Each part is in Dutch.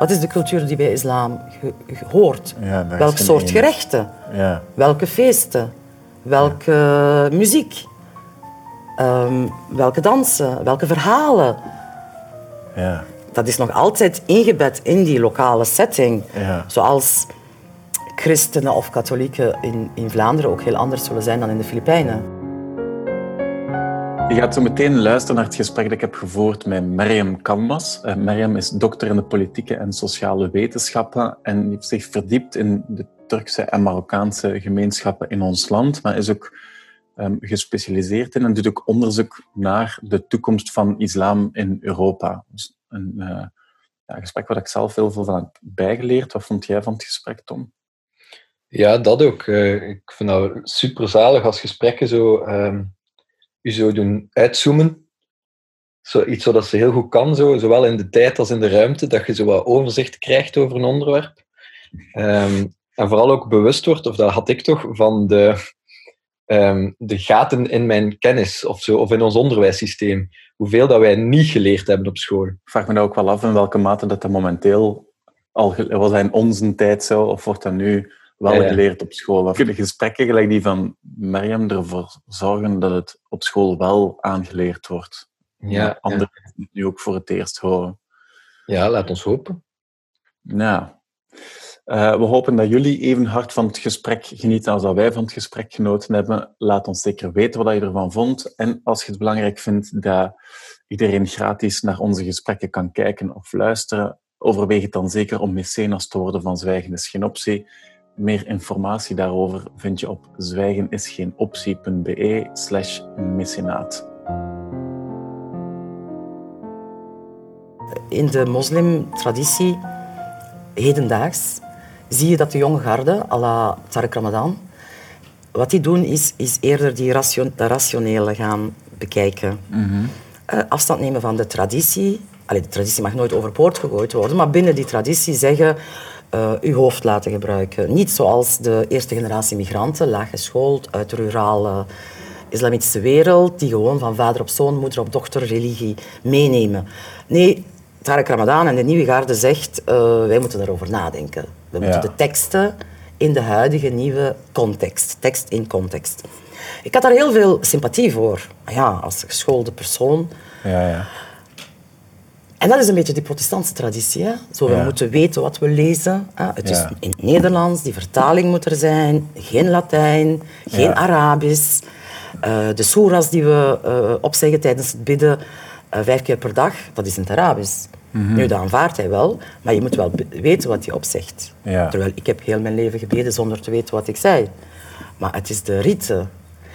Wat is de cultuur die bij islam hoort? Ja, Welk soort gerechten? Ja, Welke feesten? Welke muziek? Ehm, welke dansen? Welke verhalen? ja, Dat is nog altijd ingebed in die lokale setting. Ja. Zoals christenen of katholieken in, in Vlaanderen ook heel anders zullen zijn dan in de Filipijnen. Je gaat zo meteen luisteren naar het gesprek dat ik heb gevoerd met Mariam Canmas. Uh, Mariam is dokter in de politieke en sociale wetenschappen en heeft zich verdiept in de Turkse en Marokkaanse gemeenschappen in ons land, maar is ook um, gespecialiseerd in en doet ook onderzoek naar de toekomst van islam in Europa. Dus een uh, ja, gesprek waar ik zelf heel veel van heb bijgeleerd. Wat vond jij van het gesprek, Tom? Ja, dat ook. Uh, ik vind dat super zalig als gesprekken zo... Um u zo doen uitzoomen. Zo, iets wat ze heel goed kan, zo, zowel in de tijd als in de ruimte, dat je zo wat overzicht krijgt over een onderwerp. Um, en vooral ook bewust wordt, of dat had ik toch, van de, um, de gaten in mijn kennis of, zo, of in ons onderwijssysteem. Hoeveel dat wij niet geleerd hebben op school. Ik vraag me dat ook wel af in welke mate dat, dat momenteel al was dat in onze tijd zo, of wordt dat nu wel ja, ja. geleerd op school. Of de gesprekken gelijk die van Mariam ervoor zorgen dat het op school wel aangeleerd wordt. Ja, Anderen ja. het nu ook voor het eerst horen. Ja, laat ons hopen. Nou, uh, we hopen dat jullie even hard van het gesprek genieten als dat wij van het gesprek genoten hebben. Laat ons zeker weten wat je ervan vond. En als je het belangrijk vindt dat iedereen gratis naar onze gesprekken kan kijken of luisteren, overweeg het dan zeker om mecenas te worden van Zwijgen is geen optie. Meer informatie daarover vind je op zwijgenisgeenoptie.be slash mecenaat. In de moslimtraditie, hedendaags, zie je dat de jonge garde, à la Tariq Ramadan, wat die doen is, is eerder die ration, dat rationele gaan bekijken. Mm-hmm. Uh, afstand nemen van de traditie. Allee, de traditie mag nooit overboord gegooid worden, maar binnen die traditie zeggen uh, uw hoofd laten gebruiken. Niet zoals de eerste generatie migranten, laag geschoold, uit de rurale islamitische wereld, die gewoon van vader op zoon, moeder op dochter, religie meenemen. Nee, Tarek Ramadan en de nieuwe garde zegt, uh, wij moeten daarover nadenken. We moeten de teksten in de huidige nieuwe context, tekst in context. Ik had daar heel veel sympathie voor. Ja, als geschoolde persoon. Ja, ja. En dat is een beetje die protestantse traditie. Hè? Zo, we Ja. moeten weten wat we lezen. Hè? Het is in het Nederlands, die vertaling moet er zijn. Geen Latijn, geen Ja. Arabisch. Eh, de soeras die we eh, opzeggen tijdens het bidden, eh, vijf keer per dag, dat is in het Arabisch. Mhm. Nu, dat aanvaardt hij wel, maar je moet wel weten wat hij opzegt. Terwijl ik heb heel mijn leven gebeden zonder te weten wat ik zei. Maar het is de riten.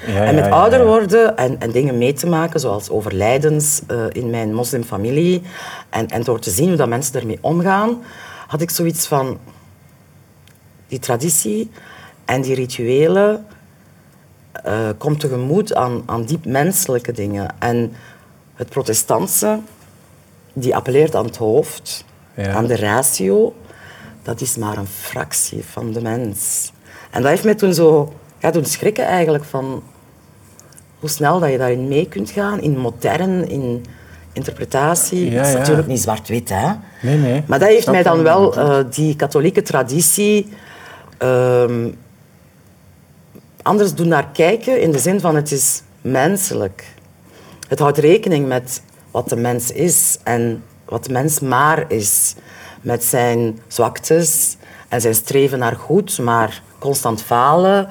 Ja, en met ja, ouder worden en, en dingen mee te maken, zoals overlijdens eh, in mijn moslimfamilie, en, en door te zien hoe dat mensen ermee omgaan, had ik zoiets van... Die traditie en die rituelen eh komt tegemoet aan, aan diep menselijke dingen. En het protestantse, die appelleert aan het hoofd, Ja. aan de ratio, dat is maar een fractie van de mens. En dat heeft mij toen zo ja, doen schrikken eigenlijk van hoe snel dat je daarin mee kunt gaan, in modern, in interpretatie. Ja, Het is ja. natuurlijk niet zwart-wit, hè. Nee, nee. Maar dat heeft mij dan wel eh, die katholieke traditie ehm, anders doen naar kijken in de zin van het is menselijk. Het houdt rekening met wat de mens is en wat de mens maar is. Met zijn zwaktes en zijn streven naar goed, maar constant falen.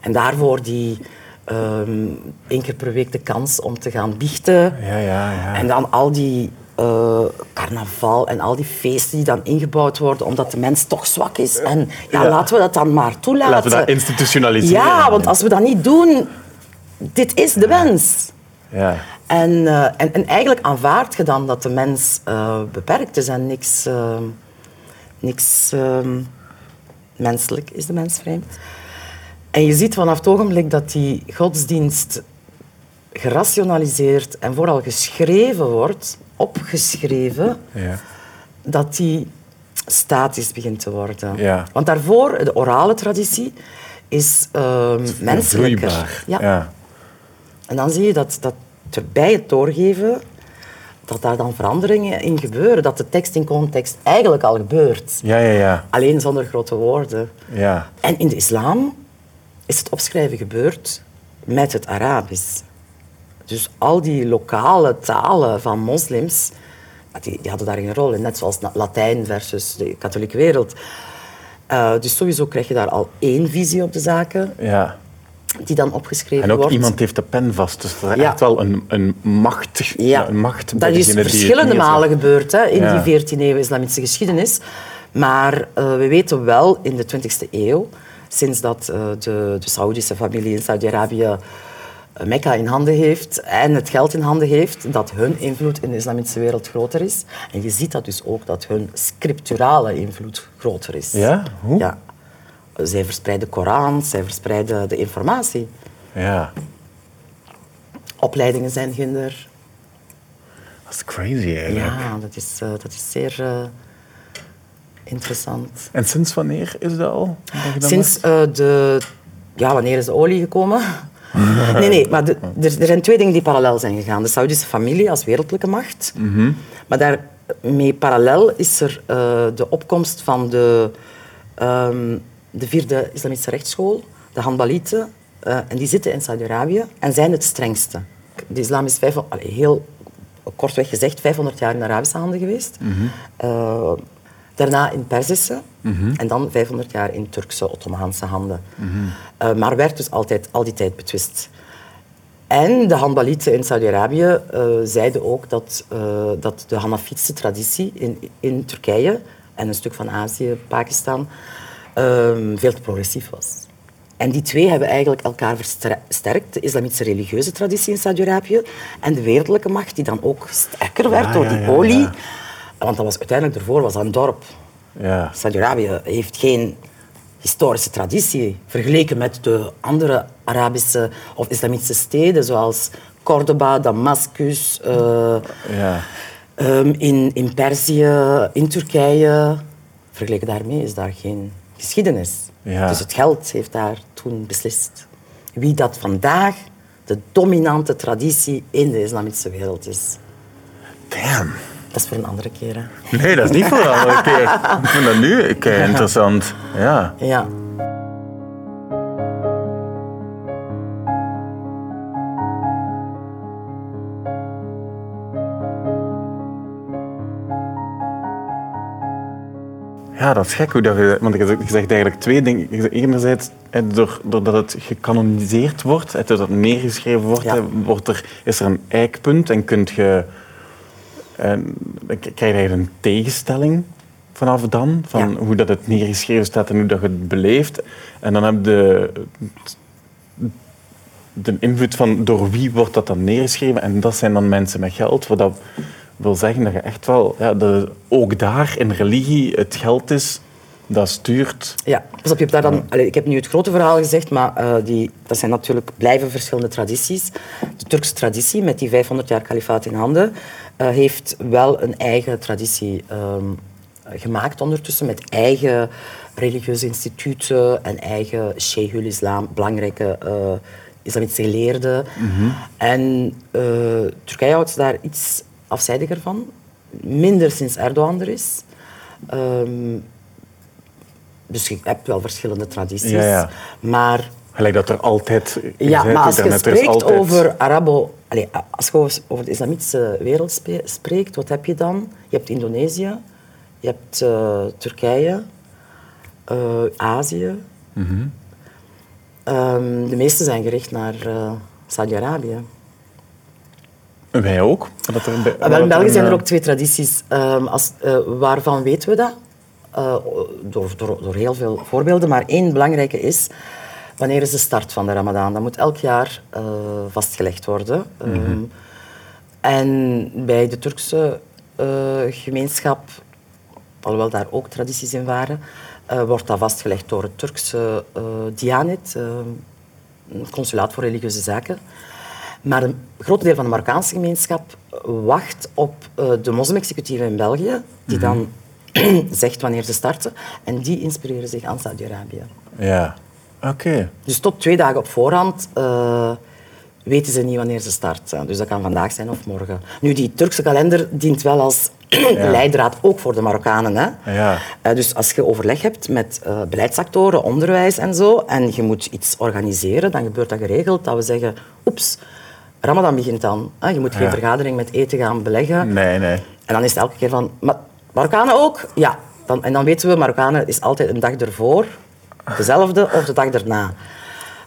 En daarvoor die ehm één keer per week de kans om te gaan biechten. Ja, ja, ja. En dan al die eh, carnaval en al die feesten die dan ingebouwd worden omdat de mens toch zwak is. En ja, Ja. laten we dat dan maar toelaten. Laten we dat institutionaliseren. Ja, want als we dat niet doen, dit is de mens. Ja. En, eh, en, en eigenlijk aanvaard je dan dat de mens eh, beperkt is en niks, niks eh, menselijk is de mens vreemd. En je ziet vanaf het ogenblik dat die godsdienst gerationaliseerd en vooral geschreven wordt, opgeschreven, Ja. dat die statisch begint te worden. Ja. Want daarvoor, de orale traditie, is eh, menselijker. Ja. En dan zie je dat, dat er bij het doorgeven dat daar dan veranderingen in gebeuren. Dat de tekst in context eigenlijk al gebeurt. Ja, ja, ja. Alleen zonder grote woorden. ja. En in de islam is het opschrijven gebeurd met het Arabisch. Dus al die lokale talen van moslims, die, die hadden daar geen rol in. Net zoals Latijn versus de katholieke wereld. Eh, dus sowieso krijg je daar al één visie op de zaken, ja. die dan opgeschreven En ook wordt. iemand heeft de pen vast, dus dat is Ja. echt wel een, een macht, Ja, een macht dat is verschillende malen gebeurd hè, in Ja. die 14e eeuw islamitische geschiedenis. Maar eh, we weten wel in de 20e eeuw, sinds dat eh, de, de Saoedische familie in Saudi-Arabië eh, Mekka in handen heeft en het geld in handen heeft, dat hun invloed in de islamitische wereld groter is. En je ziet dat dus ook, dat hun scripturale invloed groter is. Ja? Hoe? Ja. Zij verspreiden Koran, zij verspreiden de informatie. Ja, Opleidingen zijn ginder. dat is crazy eigenlijk. Ja, dat is, eh, dat is zeer interessant. En sinds wanneer is dat al? dat Sinds eh, de... Ja, wanneer is de olie gekomen? nee, nee, maar de- er, er zijn twee dingen die parallel zijn gegaan. De Saoedische familie als wereldlijke macht. Maar daarmee parallel is er eh, de opkomst van de, ehm, de vierde islamitische rechtsschool, de Hanbalieten. eh, en die zitten in Saudi-Arabië en zijn het strengste. De islam is 500, allee, heel kortweg gezegd 500 jaar in Arabische handen geweest. Eh, daarna in Perzische en dan 500 jaar in Turkse, Ottomaanse handen. Eh, maar werd dus altijd al die tijd betwist. En de Hanbalieten in Saudi-Arabië eh, zeiden ook dat, eh, dat de Hanafitische traditie in, in Turkije en een stuk van Azië, Pakistan, ehm, veel te progressief was. En die twee hebben eigenlijk elkaar versterkt. De islamitische religieuze traditie in Saudi-Arabië en de wereldlijke macht, die dan ook sterker werd Ja, door ja, die ja, olie. Want dat was, uiteindelijk ervoor was dat een dorp. Ja. Saudi-Arabië heeft geen historische traditie vergeleken met de andere Arabische of islamitische steden, zoals Cordoba, Damascus, eh, Ja. ehm, in, in Perzië, in Turkije. Vergeleken daarmee is daar geen geschiedenis. Ja. Dus het geld heeft daar toen beslist. Wie dat vandaag de dominante traditie in de islamitische wereld is. Damn. Dat is voor een andere keer. Hè? Nee, dat is niet voor de andere keer. Ik vind dat nu interessant. Ja. Ja. Ja, dat is gek hoe dat je... Want je zegt- eigenlijk twee dingen. Je zegt Enerzijds, eh, door, doordat het gecanoniseerd wordt, eh, doordat het neergeschreven wordt, Ja. eh, wordt er, is er een eikpunt en kunt je... En, dan k- krijg je een tegenstelling vanaf dan, van Ja. hoe dat het neergeschreven staat en hoe dat je het beleeft. En dan heb je de invloed van door wie wordt dat dan neergeschreven. En dat zijn dan mensen met geld. Wat dat wil zeggen dat je echt wel, ja, dat ook daar in religie het geld is dat stuurt. Ja, pas op, je hebt daar dan, ik heb nu het grote verhaal gezegd, maar eh, die, dat zijn natuurlijk blijven verschillende tradities. De Turkse traditie, met die 500 jaar kalifaat in handen, eh, heeft wel een eigen traditie ehm, gemaakt ondertussen, met eigen religieuze instituten en eigen Sheikhul Islam, belangrijke eh, islamitische geleerden. En eh, Turkije houdt daar iets afzijdiger van. Minder sinds Erdogan er is. Ehm, dus je hebt wel verschillende tradities. Ja, ja. Maar, Gelijk dat er altijd... ja, maar als je spreekt altijd- over Arabo... Allee, als je over- de islamitische wereld spreekt, wat heb je dan? Je hebt Indonesië, je hebt eh, Turkije, eh, Azië. Mhm. Ehm, de meeste zijn gericht naar eh, Saudi-Arabië. Wij ook. Dat er dat in België een, zijn er ook twee tradities. Ehm, als, waarvan weten we dat? Eh, door, door, door heel veel voorbeelden. Maar één belangrijke is, wanneer is de start van de Ramadan? Dat moet elk jaar eh, vastgelegd worden. Ehm, En bij de Turkse eh, gemeenschap, alhoewel daar ook tradities in waren, wordt dat vastgelegd door het Turkse Dianet, een consulaat voor religieuze zaken. Maar een groot deel van de Marokkaanse gemeenschap wacht op de moslim-executieven in België, die dan zegt wanneer ze starten. En die inspireren zich aan Saudi-Arabië. Ja. Oké. Dus tot twee dagen op voorhand eh, weten ze niet wanneer ze start. hè. Dus dat kan vandaag zijn of morgen. Nu, die Turkse kalender dient wel als leidraad ook voor de Marokkanen. Hè. Ja. Eh, dus als je overleg hebt met eh, beleidsactoren, onderwijs en zo, en je moet iets organiseren, dan gebeurt dat geregeld dat we zeggen, oeps, Ramadan begint dan. Hè. Je moet geen Ja. vergadering met eten gaan beleggen. Nee, nee. En dan is het elke keer van, "Maar Marokkanen ook? Ja. Dan, en dan weten we, Marokkanen is altijd een dag ervoor, dezelfde of de dag erna.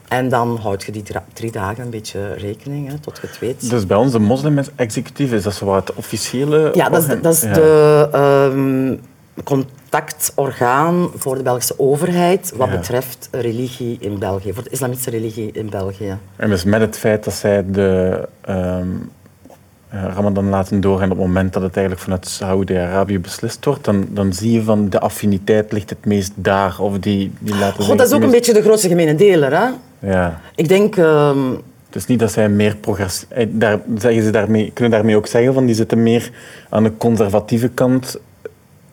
En dan houd je die drie dagen een beetje rekening, hè, tot je het weet. Dus bij ons, de moslim-executief, is dat zo wat het officiële... Ja, dat is, dat is Ja. de ehm, contactorgaan voor de Belgische overheid wat Ja. betreft religie in België, voor de islamitische religie in België. En dus met het feit dat zij de ehm, eh, Ramadan laten doorgaan op het moment dat het eigenlijk vanuit Saoedi-Arabië beslist wordt, dan, dan zie je van de affiniteit ligt het meest daar. Of die, die laten God, dat is ook een beetje de grootste gemene deler. Hè? Ja. Ik denk, ehm, Het is niet dat zij meer progressief... eh, Daar, zeggen ze daarmee, kunnen daarmee ook zeggen van die zitten meer aan de conservatieve kant.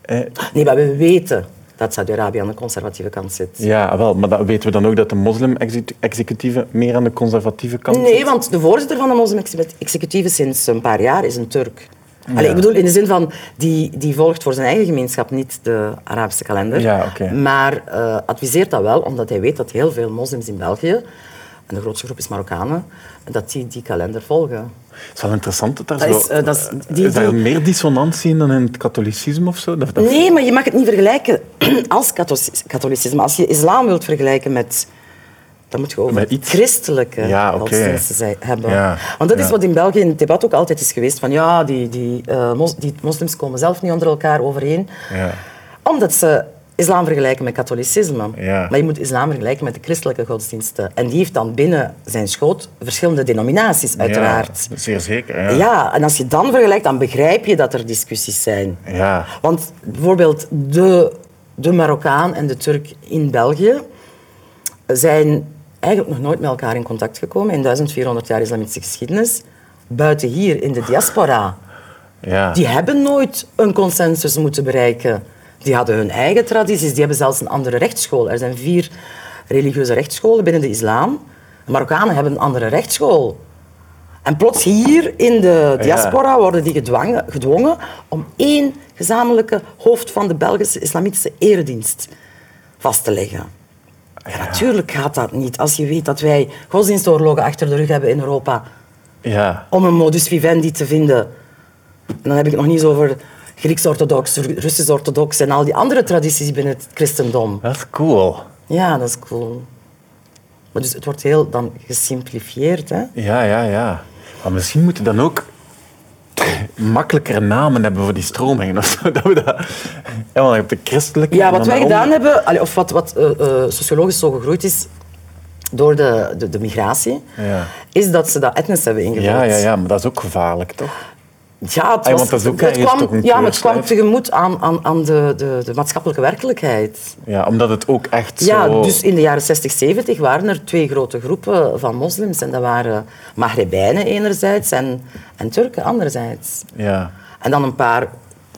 Eh, nee, maar we weten dat Saudi-Arabië aan de conservatieve kant zit. ja, wel, maar dat weten we dan ook dat de moslim-executieve meer aan de conservatieve kant Nee, zit? want de voorzitter van de moslim-executieve sinds een paar jaar is een Turk. Allee, ik bedoel, in de zin van, die, die volgt voor zijn eigen gemeenschap niet de Arabische kalender. Ja, oké. Maar eh, adviseert dat wel, omdat hij weet dat heel veel moslims in België, en de grootste groep is Marokkanen, dat die die kalender volgen. Het is wel interessant dat daar Dat zo... is, eh, dat is- die- is daar die- meer dissonantie in dan in het katholicisme of zo? Dat, dat- Nee, maar je mag het niet vergelijken als katholici- katholicisme. Als je islam wilt vergelijken met... Dan moet je over Met iets- christelijke Ja, godsdiensten hebben. Ja, Want dat is wat in België in het debat ook altijd is geweest. Van ja, die, die, eh, mos- die moslims komen zelf niet onder elkaar overeen. Ja. Omdat ze islam vergelijken met katholicisme. Ja. Maar je moet islam vergelijken met de christelijke godsdiensten. En die heeft dan binnen zijn schoot verschillende denominaties, uiteraard. Ja, zeer zeker. Ja. Ja, en als je dan vergelijkt, dan begrijp je dat er discussies zijn. Ja. Want bijvoorbeeld de, de Marokkaan en de Turk in België zijn eigenlijk nog nooit met elkaar in contact gekomen in 1400 jaar islamitische geschiedenis. Buiten hier in de diaspora. Ja. Die hebben nooit een consensus moeten bereiken. Die hadden hun eigen tradities, die hebben zelfs een andere rechtsschool. Er zijn vier religieuze rechtsscholen binnen de islam. De Marokkanen hebben een andere rechtsschool. En plots hier in de diaspora worden die gedwangen, gedwongen om één gezamenlijke hoofd van de Belgische islamitische eredienst vast te leggen. Ja, natuurlijk gaat dat niet. Als je weet dat wij godsdienstoorlogen achter de rug hebben in Europa ja. om een modus vivendi te vinden. En dan heb ik het nog niet eens over Grieks-orthodox, Russisch-orthodox en al die andere tradities binnen het christendom. Dat is cool. Ja, dat is cool. Maar dus het wordt heel dan gesimplifieerd. Hè? Ja, ja, ja. Maar misschien moeten dan ook makkelijkere namen hebben voor die stromingen. Of zo. Dat we dat... Ja, je hebt de christelijke... Ja, wat wij gedaan hebben, of wat, wat eh, eh, sociologisch zo gegroeid is door de, de, de migratie, Ja. is dat ze dat etnisch hebben ingevuld. Ja, ja, ja, maar dat is ook gevaarlijk, toch? Ja, het, was, want dat is ook het kwam, ja, maar het kwam tegemoet aan, aan, aan de, de, de maatschappelijke werkelijkheid. Ja, omdat het ook echt Ja, zo... dus in de jaren 60, 70 waren er twee grote groepen van moslims. En dat waren Maghrebijnen enerzijds en, en Turken anderzijds. Ja, En dan een paar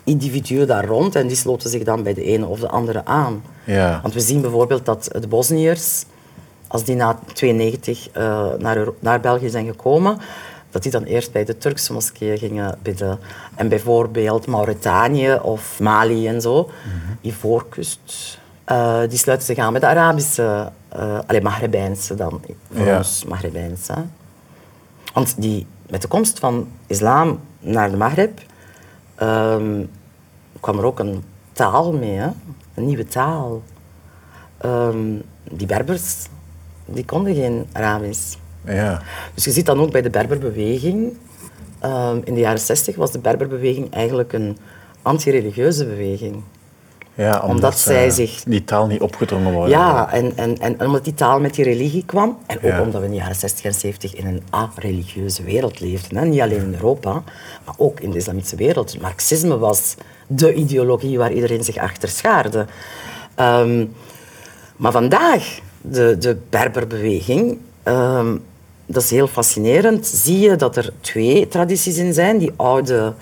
individuen daar rond en die sloten zich dan bij de ene of de andere aan. ja. Want we zien bijvoorbeeld dat de Bosniërs, als die na 92 eh, naar, naar België zijn gekomen, dat die dan eerst bij de Turkse moskeeën gingen bidden. En bijvoorbeeld Mauritanië of Mali en zo, Ivoorkust, eh, die sluiten zich aan bij de Arabische, eh alleen Maghrebijnse dan, voor Ja. ons Maghrebijnse. Want die, met de komst van islam naar de Maghreb ehm, kwam er ook een taal mee, hè? een nieuwe taal. Ehm, die Berbers die konden geen Arabisch. Ja. Dus je ziet dan ook bij de Berberbeweging. ehm, in de jaren 60 was de Berberbeweging eigenlijk een anti-religieuze beweging. ja omdat, zij eh, zich- Die taal niet opgedrongen worden. Ja, en, en, en, omdat die taal met die religie kwam. En ook Ja. omdat we in de jaren 60 en 70 in een a-religieuze wereld leefden. Hè. Niet alleen in Europa, maar ook in de islamitische wereld. Marxisme was de ideologie waar iedereen zich achter schaarde. Ehm, maar vandaag, de, de Berberbeweging, ehm, dat is heel fascinerend. Zie je dat er twee tradities in zijn. Die oude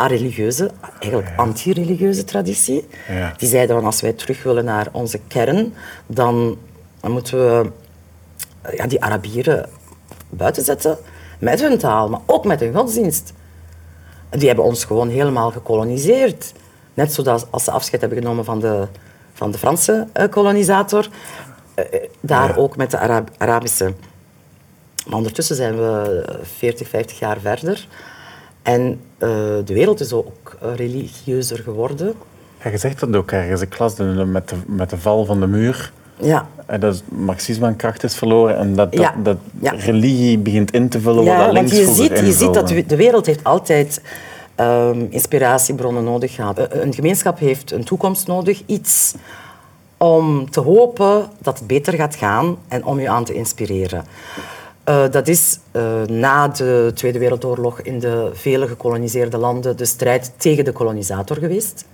a-religieuze, eigenlijk anti-religieuze traditie. Ja. Die zeiden van als wij terug willen naar onze kern, dan, dan moeten we ja, die Arabieren buiten zetten met hun taal, maar ook met hun godsdienst. Die hebben ons gewoon helemaal gekoloniseerd. Net zoals als ze afscheid hebben genomen van de, van de Franse uh, kolonisator, uh, daar ook met de Arab Arabische. Maar ondertussen zijn we 40, 50 jaar verder. En uh, de wereld is ook religieuzer geworden. Ja, je zegt dat ook ergens. Ik las met de, met de val van de muur. Ja. Dat marxisme aan kracht is verloren en dat, dat, dat ja. religie begint in te vullen ja, wat links want je ziet, je ziet dat de wereld heeft altijd um, inspiratiebronnen nodig gehad. Een gemeenschap heeft een toekomst nodig, iets om te hopen dat het beter gaat gaan en om je aan te inspireren. Uh, dat is uh, na de Tweede Wereldoorlog in de vele gekoloniseerde landen de strijd tegen de kolonisator geweest.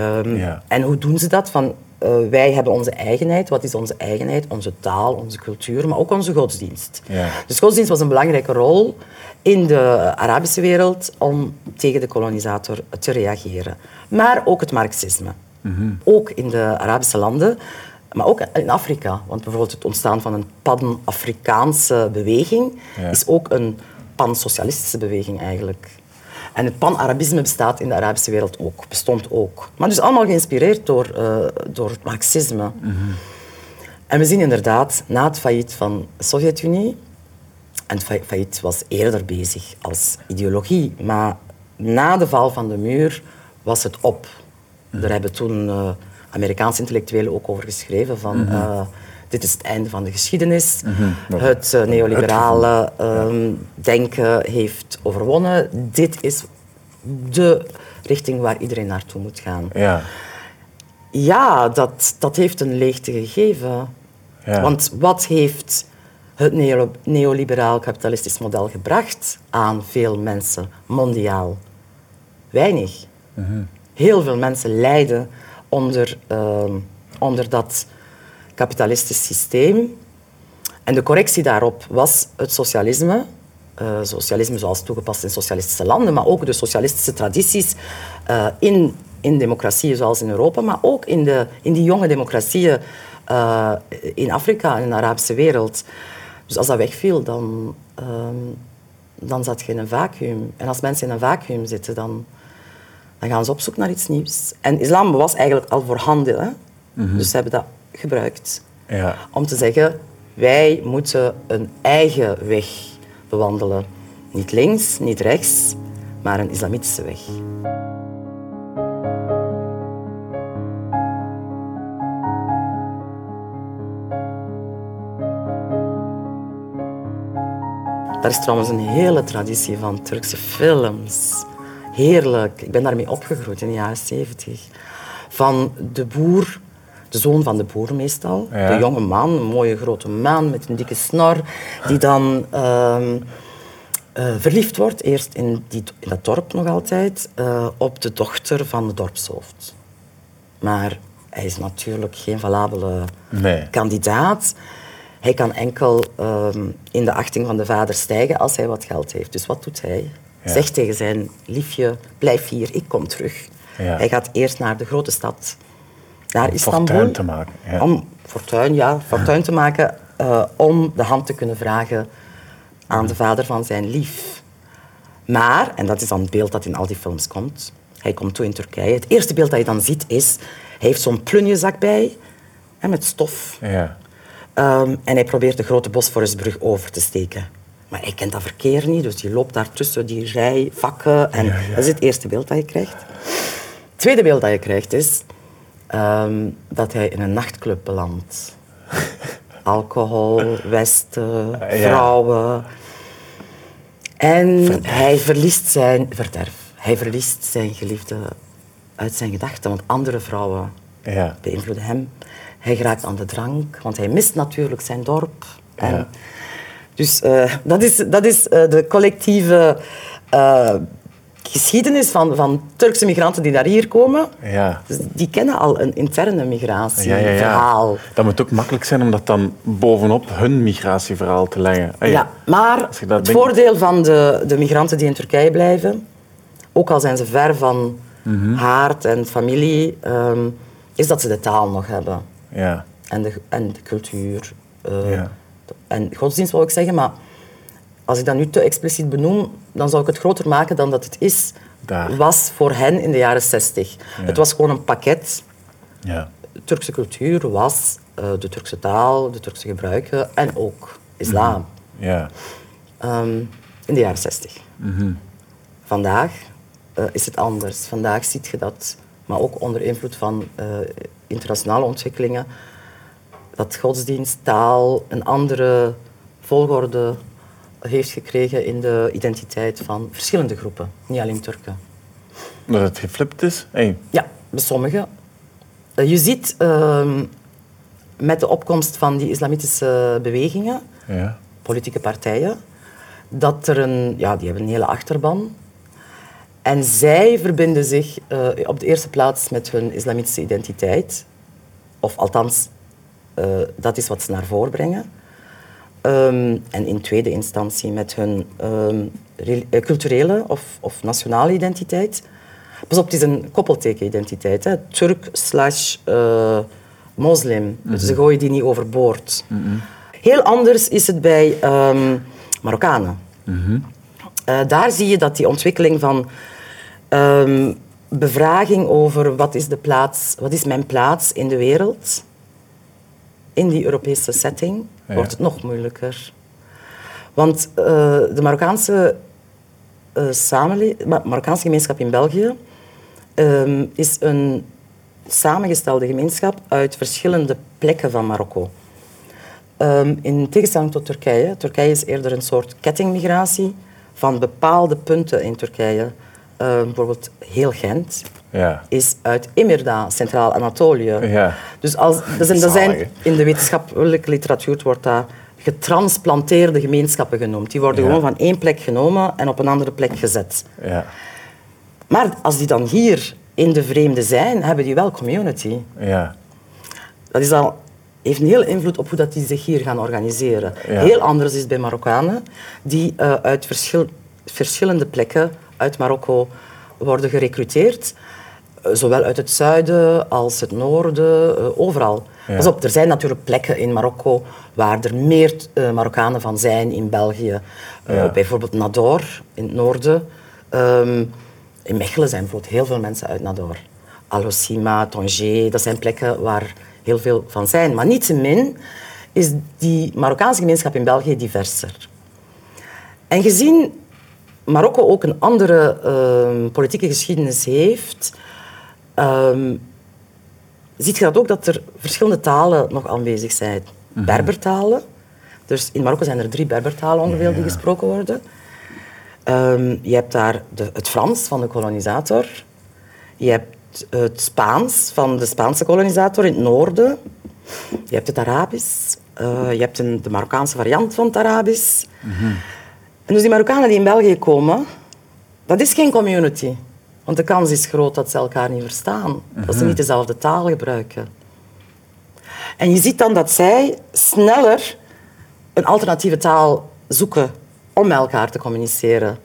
Um, ja. En hoe doen ze dat? Van, uh, wij hebben onze eigenheid. Wat is onze eigenheid? Onze taal, onze cultuur, maar ook onze godsdienst. Ja. Dus godsdienst was een belangrijke rol in de Arabische wereld om tegen de kolonisator te reageren. Maar ook het marxisme. Mm -hmm. Ook in de Arabische landen, maar ook in Afrika. Want bijvoorbeeld het ontstaan van een pan-Afrikaanse beweging ja. is ook een pan-socialistische beweging eigenlijk. En het pan-Arabisme bestaat in de Arabische wereld ook, bestond ook. Maar dus allemaal geïnspireerd door, uh, door het marxisme. Mm -hmm. En we zien inderdaad, na het failliet van de Sovjet-Unie, en het failliet was eerder bezig als ideologie, maar na de val van de muur was het op. Mhm. Daar hebben toen uh, Amerikaanse intellectuelen ook over geschreven van... Mhm. Uh, dit is het einde van de geschiedenis. Mhm. Het uh, neoliberale ehm, denken heeft overwonnen. Dit is de richting waar iedereen naartoe moet gaan. Ja, Ja, dat, dat heeft een leegte gegeven. ja. Want wat heeft het neo- neoliberaal kapitalistisch model gebracht aan veel mensen mondiaal? Weinig. Heel veel mensen lijden onder, ehm, onder dat kapitalistisch systeem. En de correctie daarop was het socialisme. Eh, socialisme zoals toegepast in socialistische landen, maar ook de socialistische tradities eh, in, in democratieën zoals in Europa, maar ook in, de, in die jonge democratieën eh, in Afrika en in de Arabische wereld. Dus als dat wegviel, dan, ehm, dan zat je in een vacuüm. En als mensen in een vacuüm zitten, dan, dan gaan ze op zoek naar iets nieuws. En islam was eigenlijk al voorhanden. Hè? Dus ze hebben dat gebruikt ja. om te zeggen, wij moeten een eigen weg bewandelen. Niet links, niet rechts, maar een islamitische weg. Daar is trouwens een hele traditie van Turkse films. Heerlijk. Ik ben daarmee opgegroeid in de jaren zeventig. Van de boer, de zoon van de boer meestal. Ja. De jonge man, een mooie grote man met een dikke snor. Die dan ehm, eh, verliefd wordt, eerst in, die, in dat dorp nog altijd, eh, op de dochter van de dorpshoofd. Maar hij is natuurlijk geen valabele Nee. kandidaat. Hij kan enkel ehm, in de achting van de vader stijgen als hij wat geld heeft. Dus wat doet hij? Ja. Zegt tegen zijn liefje, blijf hier, ik kom terug. Ja. Hij gaat eerst naar de grote stad, naar Istanbul. Fortuin te maken. Ja. Om fortuin, ja, fortuin te maken, eh, om de hand te kunnen vragen aan de vader van zijn lief. Maar, en dat is dan het beeld dat in al die films komt, hij komt toe in Turkije. Het eerste beeld dat je dan ziet is, hij heeft zo'n plunjezak bij, hè, met stof. Ja. Ehm, en hij probeert de grote Bosforusbrug over te steken. Maar hij kent dat verkeer niet, dus die loopt daar tussen die rij vakken. En Ja, ja. dat is het eerste beeld dat je krijgt. Het tweede beeld dat je krijgt is ehm, dat hij in een nachtclub belandt. Alcohol, westen, vrouwen. En hij verliest zijn verderf. Hij verliest zijn geliefde uit zijn gedachten, want andere vrouwen Ja. beïnvloeden hem. Hij geraakt aan de drank, want hij mist natuurlijk zijn dorp. En Ja. Dus eh, dat is, dat is eh, de collectieve eh, geschiedenis van, van Turkse migranten die naar hier komen. Ja. Dus die kennen al een interne Ja, ja, migratieverhaal. ja. Dat moet ook makkelijk zijn om dat dan bovenop hun migratieverhaal te leggen. Ah, Ja, maar het denkt- voordeel van de, de migranten die in Turkije blijven, ook al zijn ze ver van Mhm. haard en familie, ehm, is dat ze de taal nog hebben. Ja. En de, en de cultuur. Ja. En godsdienst wil ik zeggen, maar als ik dat nu te expliciet benoem, dan zou ik het groter maken dan dat het is, Daar. was voor hen in de jaren 60. Het was gewoon een pakket. Ja. Turkse cultuur was eh, de Turkse taal, de Turkse gebruiken en ook islam. Ja. Ehm, in de jaren 60. Vandaag eh, is het anders. Vandaag zie je dat, maar ook onder invloed van eh, internationale ontwikkelingen, dat godsdienst, taal een andere volgorde heeft gekregen in de identiteit van verschillende groepen, niet alleen Turken. Dat het geflipt is? Hey. Ja, bij sommigen. Eh, je ziet ehm, met de opkomst van die islamitische bewegingen, Ja. politieke partijen, dat er een, ja, die hebben een hele achterban. En zij verbinden zich eh, op de eerste plaats met hun islamitische identiteit. Of althans, eh, dat is wat ze naar voren brengen. Ehm, en in tweede instantie met hun ehm, eh, culturele of, of nationale identiteit. Pas op, het is een koppelteken-identiteit. hè. Turk slash eh, moslim. Dus ze gooien die niet overboord. Heel anders is het bij ehm, Marokkanen. Eh, daar zie je dat die ontwikkeling van bevraging over wat is, de plaats, wat is mijn plaats in de wereld, in die Europese setting, Ja. wordt het nog moeilijker. Want eh, de Marokkaanse, samenle- Ma- Marokkaanse gemeenschap in België ehm, is een samengestelde gemeenschap uit verschillende plekken van Marokko. Ehm, in tegenstelling tot Turkije. Turkije is eerder een soort kettingmigratie van bepaalde punten in Turkije. Ehm, bijvoorbeeld heel Gent Ja. is uit Imirda, Centraal-Anatolië. Ja. Dus als, dat zijn, dat zijn, in de wetenschappelijke literatuur wordt dat getransplanteerde gemeenschappen genoemd. Die worden Ja. gewoon van één plek genomen en op een andere plek gezet. Ja. Maar als die dan hier in de vreemde zijn, hebben die wel community. Ja. Dat is al, heeft een hele invloed op hoe dat die zich hier gaan organiseren. Ja. Heel anders is het bij Marokkanen, die eh, uit verschil- verschillende plekken uit Marokko worden gerecruiteerd. Zowel uit het zuiden als het noorden, eh, overal. Ja. Pas op, er zijn natuurlijk plekken in Marokko waar er meer eh, Marokkanen van zijn in België. Eh, Ja. Bijvoorbeeld Nador in het noorden. Ehm, in Mechelen zijn bijvoorbeeld heel veel mensen uit Nador. Alocima, Tanger, dat zijn plekken waar heel veel van zijn. Maar niettemin is die Marokkaanse gemeenschap in België diverser. En gezien Marokko ook een andere ehm, politieke geschiedenis heeft, ehm, ziet je dat ook dat er verschillende talen nog aanwezig zijn. Berbertalen. Dus in Marokko zijn er drie Berbertalen ongeveer die gesproken worden. Ehm, je hebt daar de, het Frans van de kolonisator. Je hebt het Spaans van de Spaanse kolonisator in het noorden. Je hebt het Arabisch. Eh, je hebt een, de Marokkaanse variant van het Arabisch. En dus die Marokkanen die in België komen, dat is geen community. Want de kans is groot dat ze elkaar niet verstaan. Dat ze niet dezelfde taal gebruiken. En je ziet dan dat zij sneller een alternatieve taal zoeken om met elkaar te communiceren.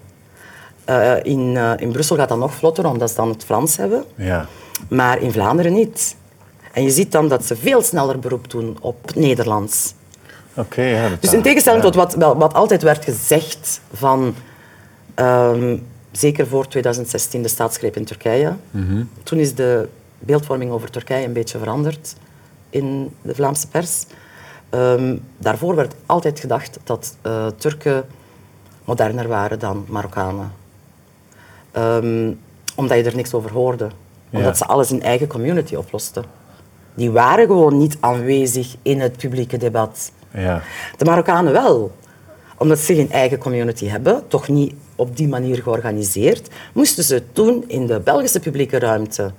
Eh, in, eh, in Brussel gaat dat nog vlotter, omdat ze dan het Frans hebben. Ja. Maar in Vlaanderen niet. En je ziet dan dat ze veel sneller beroep doen op het Nederlands. Oké, ja. Dus in tegenstelling ja. tot wat, wat altijd werd gezegd van... ehm, zeker voor 2016, de staatsgreep in Turkije. Toen is de beeldvorming over Turkije een beetje veranderd in de Vlaamse pers. Ehm, daarvoor werd altijd gedacht dat eh, Turken moderner waren dan Marokkanen. Ehm, omdat je er niks over hoorde. Omdat ze alles in eigen community oplosten. Die waren gewoon niet aanwezig in het publieke debat. Ja. De Marokkanen wel. Omdat ze zich een eigen community hebben, toch niet op die manier georganiseerd, moesten ze het doen in de Belgische publieke ruimte.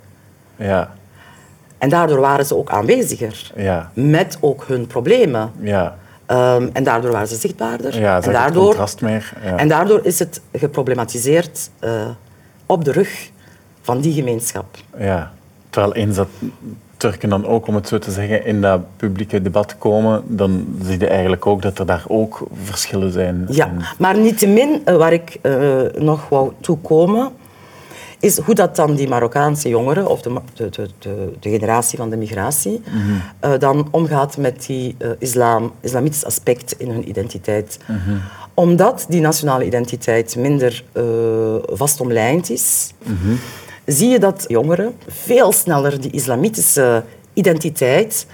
Ja. En daardoor waren ze ook aanweziger. Ja. Met ook hun problemen. Ja. Ehm, en daardoor waren ze zichtbaarder. Ja, en, daardoor, contrast meer. Ja. en daardoor is het geproblematiseerd eh, op de rug van die gemeenschap. Ja. Terwijl eens dat Turken dan ook, om het zo te zeggen, in dat publieke debat komen, dan zie je eigenlijk ook dat er daar ook verschillen zijn. Ja, maar niettemin, eh, waar ik eh, nog wou toekomen, is hoe dat dan die Marokkaanse jongeren, of de, de, de, de, generatie van de migratie, eh, dan omgaat met die eh, islam, islamitisch aspect in hun identiteit. omdat die nationale identiteit minder uh, vast omlijnd is, zie je dat jongeren veel sneller die islamitische identiteit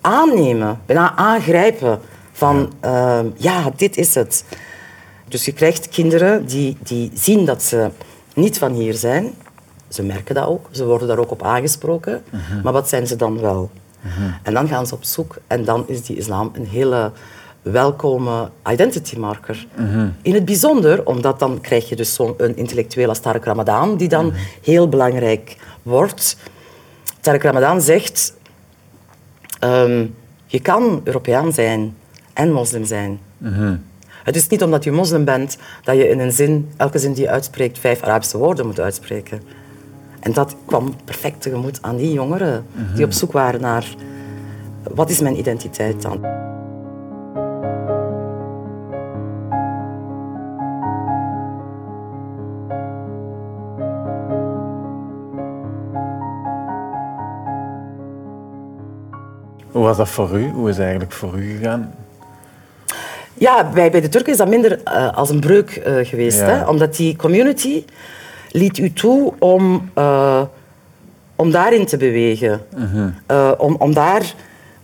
aannemen, bijna aangrijpen van ja, uh, ja dit is het. Dus je krijgt kinderen die, die zien dat ze niet van hier zijn. Ze merken dat ook, ze worden daar ook op aangesproken. Maar wat zijn ze dan wel? En dan gaan ze op zoek en dan is die islam een hele welkome identity marker. In het bijzonder, omdat dan krijg je dus zo'n intellectueel als Tarek Ramadan, die dan heel belangrijk wordt. Tarek Ramadan zegt, um, je kan Europeaan zijn en moslim zijn. Het is niet omdat je moslim bent dat je in een zin, elke zin die je uitspreekt, vijf Arabische woorden moet uitspreken. En dat kwam perfect tegemoet aan die jongeren die op zoek waren naar wat is mijn identiteit dan? Hoe was dat voor u? Hoe is het eigenlijk voor u gegaan? Ja, bij, bij de Turken is dat minder uh, als een breuk uh, geweest. Ja. Hè? Omdat die community liet u toe om, uh, om daarin te bewegen. om, om daar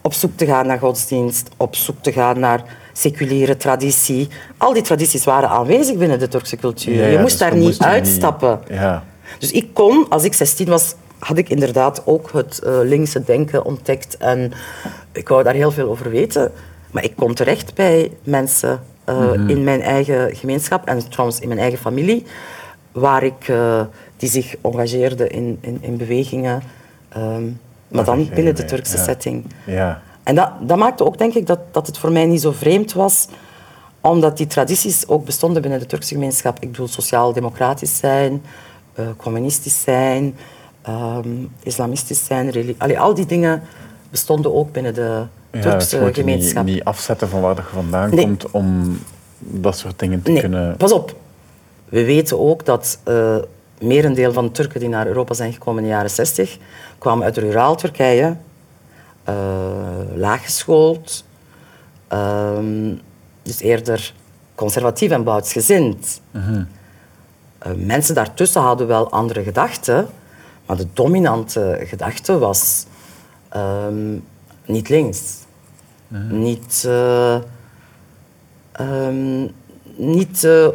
op zoek te gaan naar godsdienst, op zoek te gaan naar seculiere traditie. Al die tradities waren aanwezig binnen de Turkse cultuur. Ja, ja, je moest dus daar we niet uitstappen. niet- ja. Dus ik kon, als ik 16 was, had ik inderdaad ook het eh, linkse denken ontdekt. En ik wou daar heel veel over weten. Maar ik kon terecht bij mensen eh, in mijn eigen gemeenschap en trouwens in mijn eigen familie, waar ik, eh, die zich engageerden in, in, in bewegingen. ehm, maar dan binnen de Turkse ja. setting. Ja. En dat, dat maakte ook, denk ik, dat, dat het voor mij niet zo vreemd was, omdat die tradities ook bestonden binnen de Turkse gemeenschap. Ik bedoel, sociaal-democratisch zijn, communistisch zijn, ehm, islamistisch zijn, reli- Allee, al die dingen bestonden ook binnen de Ja, dus Turkse je moet je niet, gemeenschap. niet afzetten van waar je vandaan Nee. komt om dat soort dingen te Nee, kunnen... pas op. We weten ook dat eh merendeel van de Turken die naar Europa zijn gekomen in de jaren 60 kwamen uit ruraal Turkije, eh laaggeschoold, ehm, dus eerder conservatief en bouwtsgezind. Eh, mensen daartussen hadden wel andere gedachten, maar de dominante gedachte was ehm, niet links. Niet, eh, ehm, niet eh,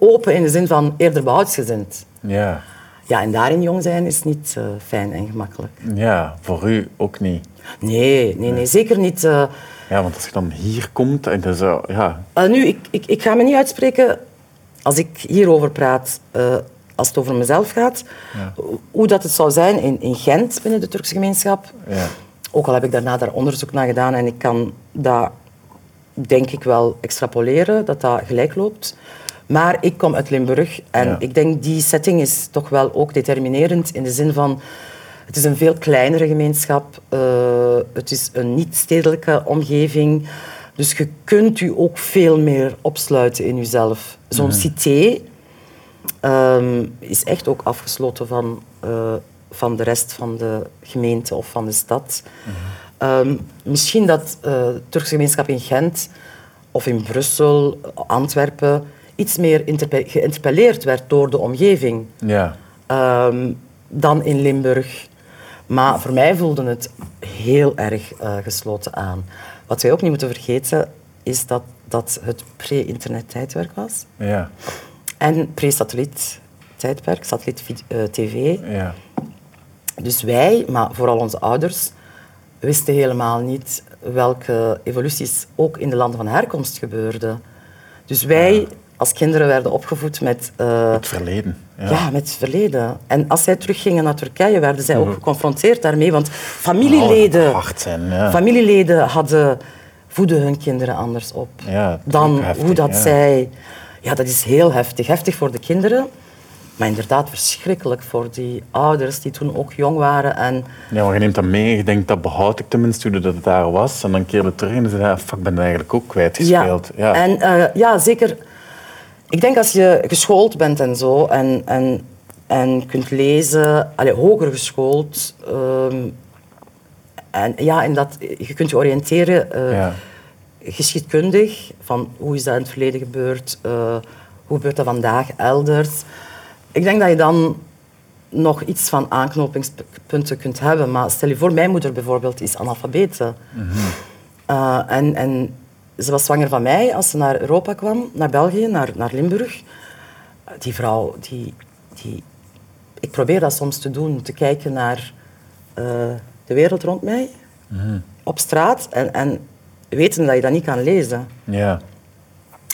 open in de zin van eerder beoudsgezind. Ja. Ja, en daarin jong zijn is niet eh, fijn en gemakkelijk. ja, voor u ook niet. Nee, nee, nee zeker niet. Ja, want als je dan hier komt en dan zo, ja, Uh, nu, ik, ik, ik ga me niet uitspreken als ik hierover praat, uh, als het over mezelf gaat, hoe dat het zou zijn in, in Gent binnen de Turkse gemeenschap. ja. Ook al heb ik daarna daar onderzoek naar gedaan en ik kan dat, denk ik wel, extrapoleren, dat dat gelijk loopt. Maar ik kom uit Limburg en Ja. ik denk die setting is toch wel ook determinerend in de zin van het is een veel kleinere gemeenschap, eh, het is een niet-stedelijke omgeving, dus je kunt u ook veel meer opsluiten in jezelf. Zo'n cité ehm, is echt ook afgesloten van, eh, van de rest van de gemeente of van de stad. Ehm, misschien dat eh, de Turkse gemeenschap in Gent of in Brussel, Antwerpen, iets meer geïnterpelleerd werd door de omgeving ja. ehm, dan in Limburg. Maar voor mij voelde het heel erg eh, gesloten aan. Wat wij ook niet moeten vergeten, is dat, dat het pre-internet tijdperk was. Ja, En pre-satelliet tijdperk, satelliet eh, tv. ja. Dus wij, maar vooral onze ouders, wisten helemaal niet welke evoluties ook in de landen van herkomst gebeurden. Dus wij als kinderen werden opgevoed met... eh, Het verleden. Ja. ja. met het verleden. En als zij teruggingen naar Turkije, werden zij ook geconfronteerd daarmee. Want Oh, familieleden, zijn, ja. familieleden hadden, voeden hun kinderen anders op. Dan hoe dat zij... Ja, dat is heel heftig. Heftig voor de kinderen, maar inderdaad verschrikkelijk voor die ouders die toen ook jong waren. En Ja, maar je neemt dat mee en je denkt, dat behoud ik tenminste hoe dat het daar was. En dan keer je terug en zeg je, ah, fuck, ik ben dat eigenlijk ook kwijtgespeeld. Ja. En eh, ja, zeker. Ik denk als je geschoold bent en zo en, en, en kunt lezen, allee, hoger geschoold, ehm, en ja, en dat, je kunt je oriënteren. eh, Ja. Geschiedkundig, van hoe is dat in het verleden gebeurd, uh, hoe gebeurt dat vandaag elders. Ik denk dat je dan nog iets van aanknopingspunten kunt hebben. Maar stel je voor, mijn moeder bijvoorbeeld is analfabete. Mm en, en ze was zwanger van mij als ze naar Europa kwam, naar België, naar, naar Limburg. Die vrouw, die, die, ik probeer dat soms te doen, te kijken naar uh, de wereld rond mij, mhm. op straat, en, en weten dat je dat niet kan lezen. Ja.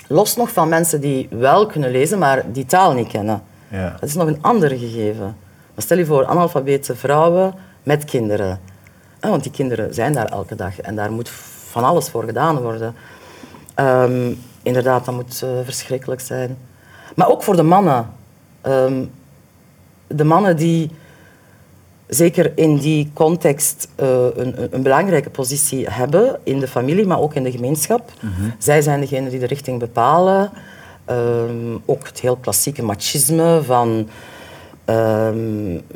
Los nog van mensen die wel kunnen lezen, maar die taal niet kennen. Ja. Dat is nog een ander gegeven. Maar stel je voor, analfabete vrouwen met kinderen. want die kinderen zijn daar elke dag en daar moet van alles voor gedaan worden. Um, inderdaad, dat moet uh, verschrikkelijk zijn. Maar ook voor de mannen. Um, de mannen die zeker in die context uh, een, een, belangrijke positie hebben in de familie, maar ook in de gemeenschap. Mm -hmm. Zij zijn degenen die de richting bepalen. Um, ook het heel klassieke machisme van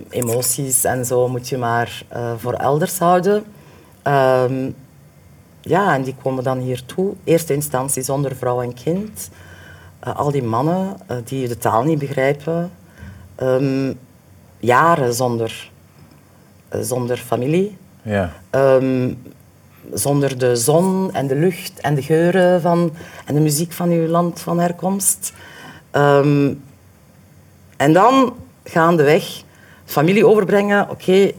emoties en zo moet je maar uh, voor elders houden ja, en die komen dan hier toe. Eerste instantie zonder vrouw en kind. Uh, al die mannen die de taal niet begrijpen. Jaren zonder, zonder familie. Ja. Um, zonder de zon en de lucht en de geuren van, en de muziek van uw land van herkomst. Um, en dan gaandeweg familie overbrengen. Oké,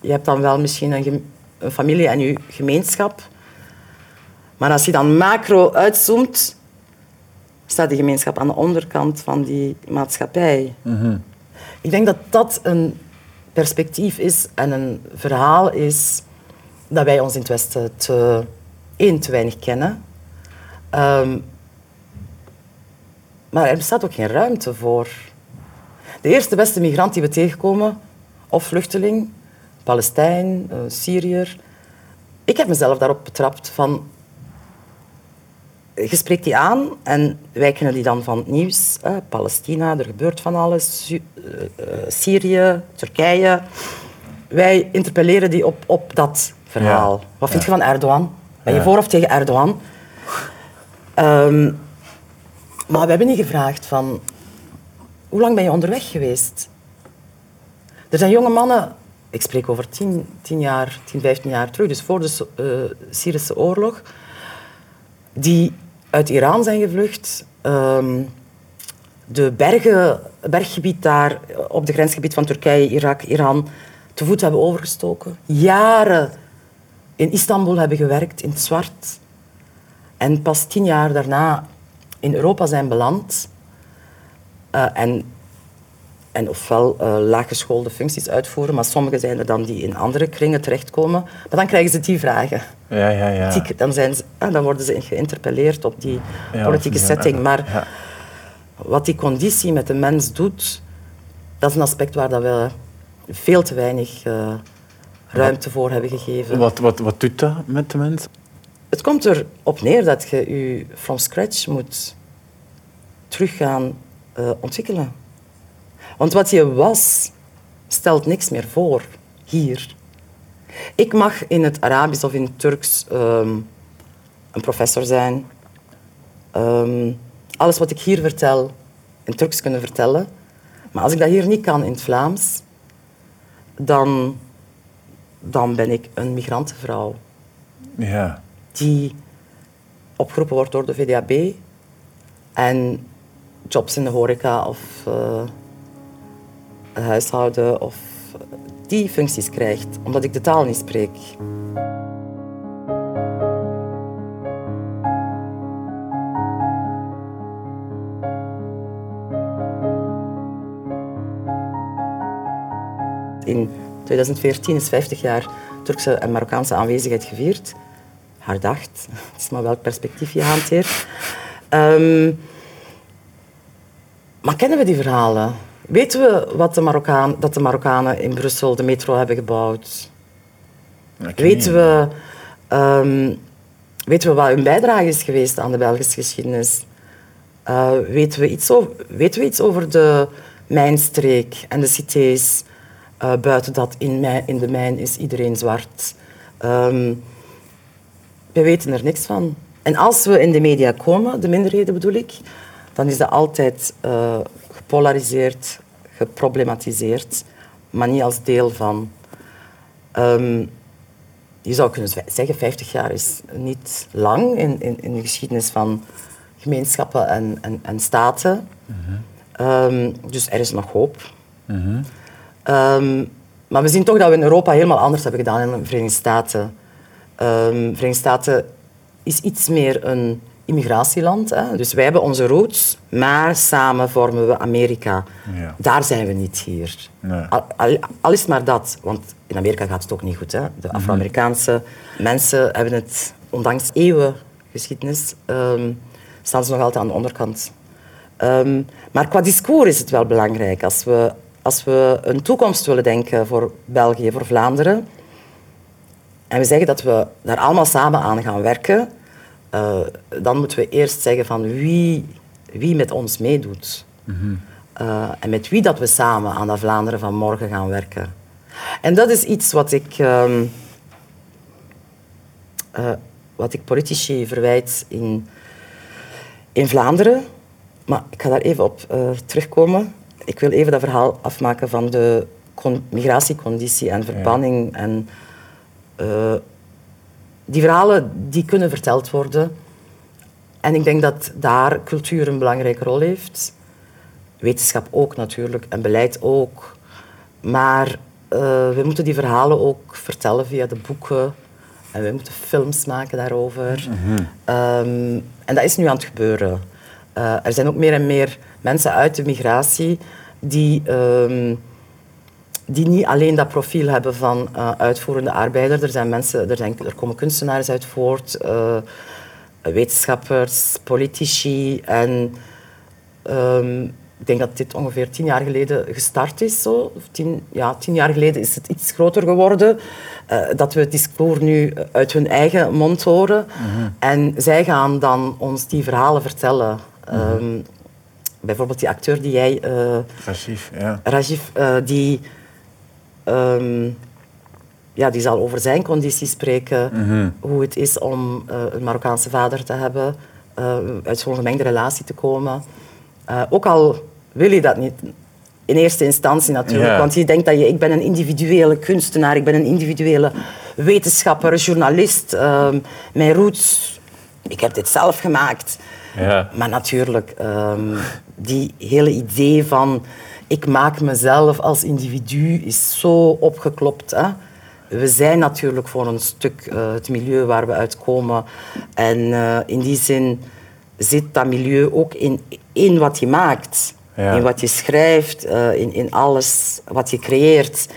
je hebt dan wel misschien een, een familie en je gemeenschap. Maar als je dan macro uitzoomt, staat de gemeenschap aan de onderkant van die maatschappij. Mhm. Ik denk dat dat een perspectief is en een verhaal is dat wij ons in het Westen te, één, te weinig kennen. Um, maar er bestaat ook geen ruimte voor. De eerste beste migrant die we tegenkomen, of vluchteling, Palestijn, uh, Syriër. Ik heb mezelf daarop betrapt van je spreekt die aan en wij kennen die dan van het nieuws. Palestina, er gebeurt van alles. Uh, Syrië, Turkije. Wij interpelleren die op, op dat verhaal. Wat vind je van Erdogan? Ben je voor of tegen Erdogan? Um, maar we hebben niet gevraagd van... Hoe lang ben je onderweg geweest? Er zijn jonge mannen... Ik spreek over tien, tien jaar, tien, vijftien jaar terug, dus voor de uh, Syrische oorlog die uit Iran zijn gevlucht. Um, de bergen, berggebied daar op de grensgebied van Turkije, Irak, Iran te voet hebben overgestoken. Jaren in Istanbul hebben gewerkt, in het zwart. En pas tien jaar daarna in Europa zijn beland. Uh, en, en ofwel uh, laaggeschoolde functies uitvoeren, maar sommigen zijn er dan die in andere kringen terechtkomen. Maar dan krijgen ze die vragen. Ja, ja, ja. Dan, zijn ze, ah, dan worden ze geïnterpelleerd op die politieke setting. Maar wat die conditie met de mens doet, dat is een aspect waar dat we veel te weinig uh, ruimte voor hebben gegeven. Wat, wat, wat doet dat met de mens? Het komt erop neer dat je je from scratch moet terug gaan uh, ontwikkelen. Want wat je was, stelt niks meer voor hier. Ik mag in het Arabisch of in het Turks um, een professor zijn. Um, alles wat ik hier vertel, in Turks kunnen vertellen. Maar als ik dat hier niet kan in het Vlaams, dan, dan ben ik een migrantenvrouw. Ja. Die opgeroepen wordt door de VDAB en jobs in de horeca of uh, huishouden of die functies krijgt, omdat ik de taal niet spreek. In 2014 is 50 jaar Turkse en Marokkaanse aanwezigheid gevierd. Herdacht. Het is maar welk perspectief je hanteert. Um, maar kennen we die verhalen? Weten we wat de Marokkaan, dat de Marokkanen in Brussel de metro hebben gebouwd? Weten we, um, weten we wat hun bijdrage is geweest aan de Belgische geschiedenis? Uh, weten, we iets over, weten we iets over de mijnstreek en de cités? Uh, buiten dat in, mijn, in, de mijn is iedereen zwart. Um, we weten er niks van. En als we in de media komen, de minderheden bedoel ik, dan is dat altijd uh, gepolariseerd, geproblematiseerd, maar niet als deel van. Ehm, je zou kunnen zeggen, 50 jaar is niet lang in, in, in de geschiedenis van gemeenschappen en, en, en staten. Ehm, dus er is nog hoop. Ehm, maar we zien toch dat we in Europa helemaal anders hebben gedaan dan in de Verenigde Staten. Verenigde Staten is iets meer een immigratieland. Hè. Dus wij hebben onze roots, maar samen vormen we Amerika. Ja. Daar zijn we niet hier. Nee. Al, al, is maar dat, want in Amerika gaat het ook niet goed. Hè. De mhm. Afro-Amerikaanse mensen hebben het, ondanks eeuwen geschiedenis, um, staan ze nog altijd aan de onderkant. Um, maar qua discours is het wel belangrijk. Als we, als we een toekomst willen denken voor België, voor Vlaanderen, en we zeggen dat we daar allemaal samen aan gaan werken, uh, dan moeten we eerst zeggen van wie, wie met ons meedoet. Mm uh, en met wie dat we samen aan dat Vlaanderen van morgen gaan werken. En dat is iets wat ik, um, uh, wat ik politici verwijt in, in Vlaanderen. Maar ik ga daar even op terugkomen. Ik wil even dat verhaal afmaken van de migratieconditie en verbanning ja. en die verhalen die kunnen verteld worden. En ik denk dat daar cultuur een belangrijke rol heeft. Wetenschap ook natuurlijk en beleid ook. Maar uh, we moeten die verhalen ook vertellen via de boeken. En we moeten films maken daarover. Mhm. Ehm, en dat is nu aan het gebeuren. Uh, er zijn ook meer en meer mensen uit de migratie die um, die niet alleen dat profiel hebben van uh, uitvoerende arbeider. Er, zijn mensen, er, zijn, er komen kunstenaars uit voort, uh, wetenschappers, politici. En um, ik denk dat dit ongeveer tien jaar geleden gestart is. Zo. Tien, ja, tien jaar geleden is het iets groter geworden. Uh, dat we het discours nu uit hun eigen mond horen. -hmm. En zij gaan dan ons die verhalen vertellen. -hmm. um, bijvoorbeeld die acteur die jij... Rajif, ja. Rajif, die Um, ja, die zal over zijn conditie spreken, mm hoe het is om uh, een Marokkaanse vader te hebben, uh, uit zo'n gemengde relatie te komen. Uh, ook al wil je dat niet in eerste instantie natuurlijk, yeah. want je denkt dat je, ik ben een individuele kunstenaar, ik ben een individuele wetenschapper, journalist, ehm, mijn roots, ik heb dit zelf gemaakt. Yeah. Maar natuurlijk, um, die hele idee van ik maak mezelf als individu is zo opgeklopt. Hè? We zijn natuurlijk voor een stuk uh, het milieu waar we uitkomen. En uh, in die zin zit dat milieu ook in, in wat je maakt. Ja. In wat je schrijft, uh, in, in alles wat je creëert.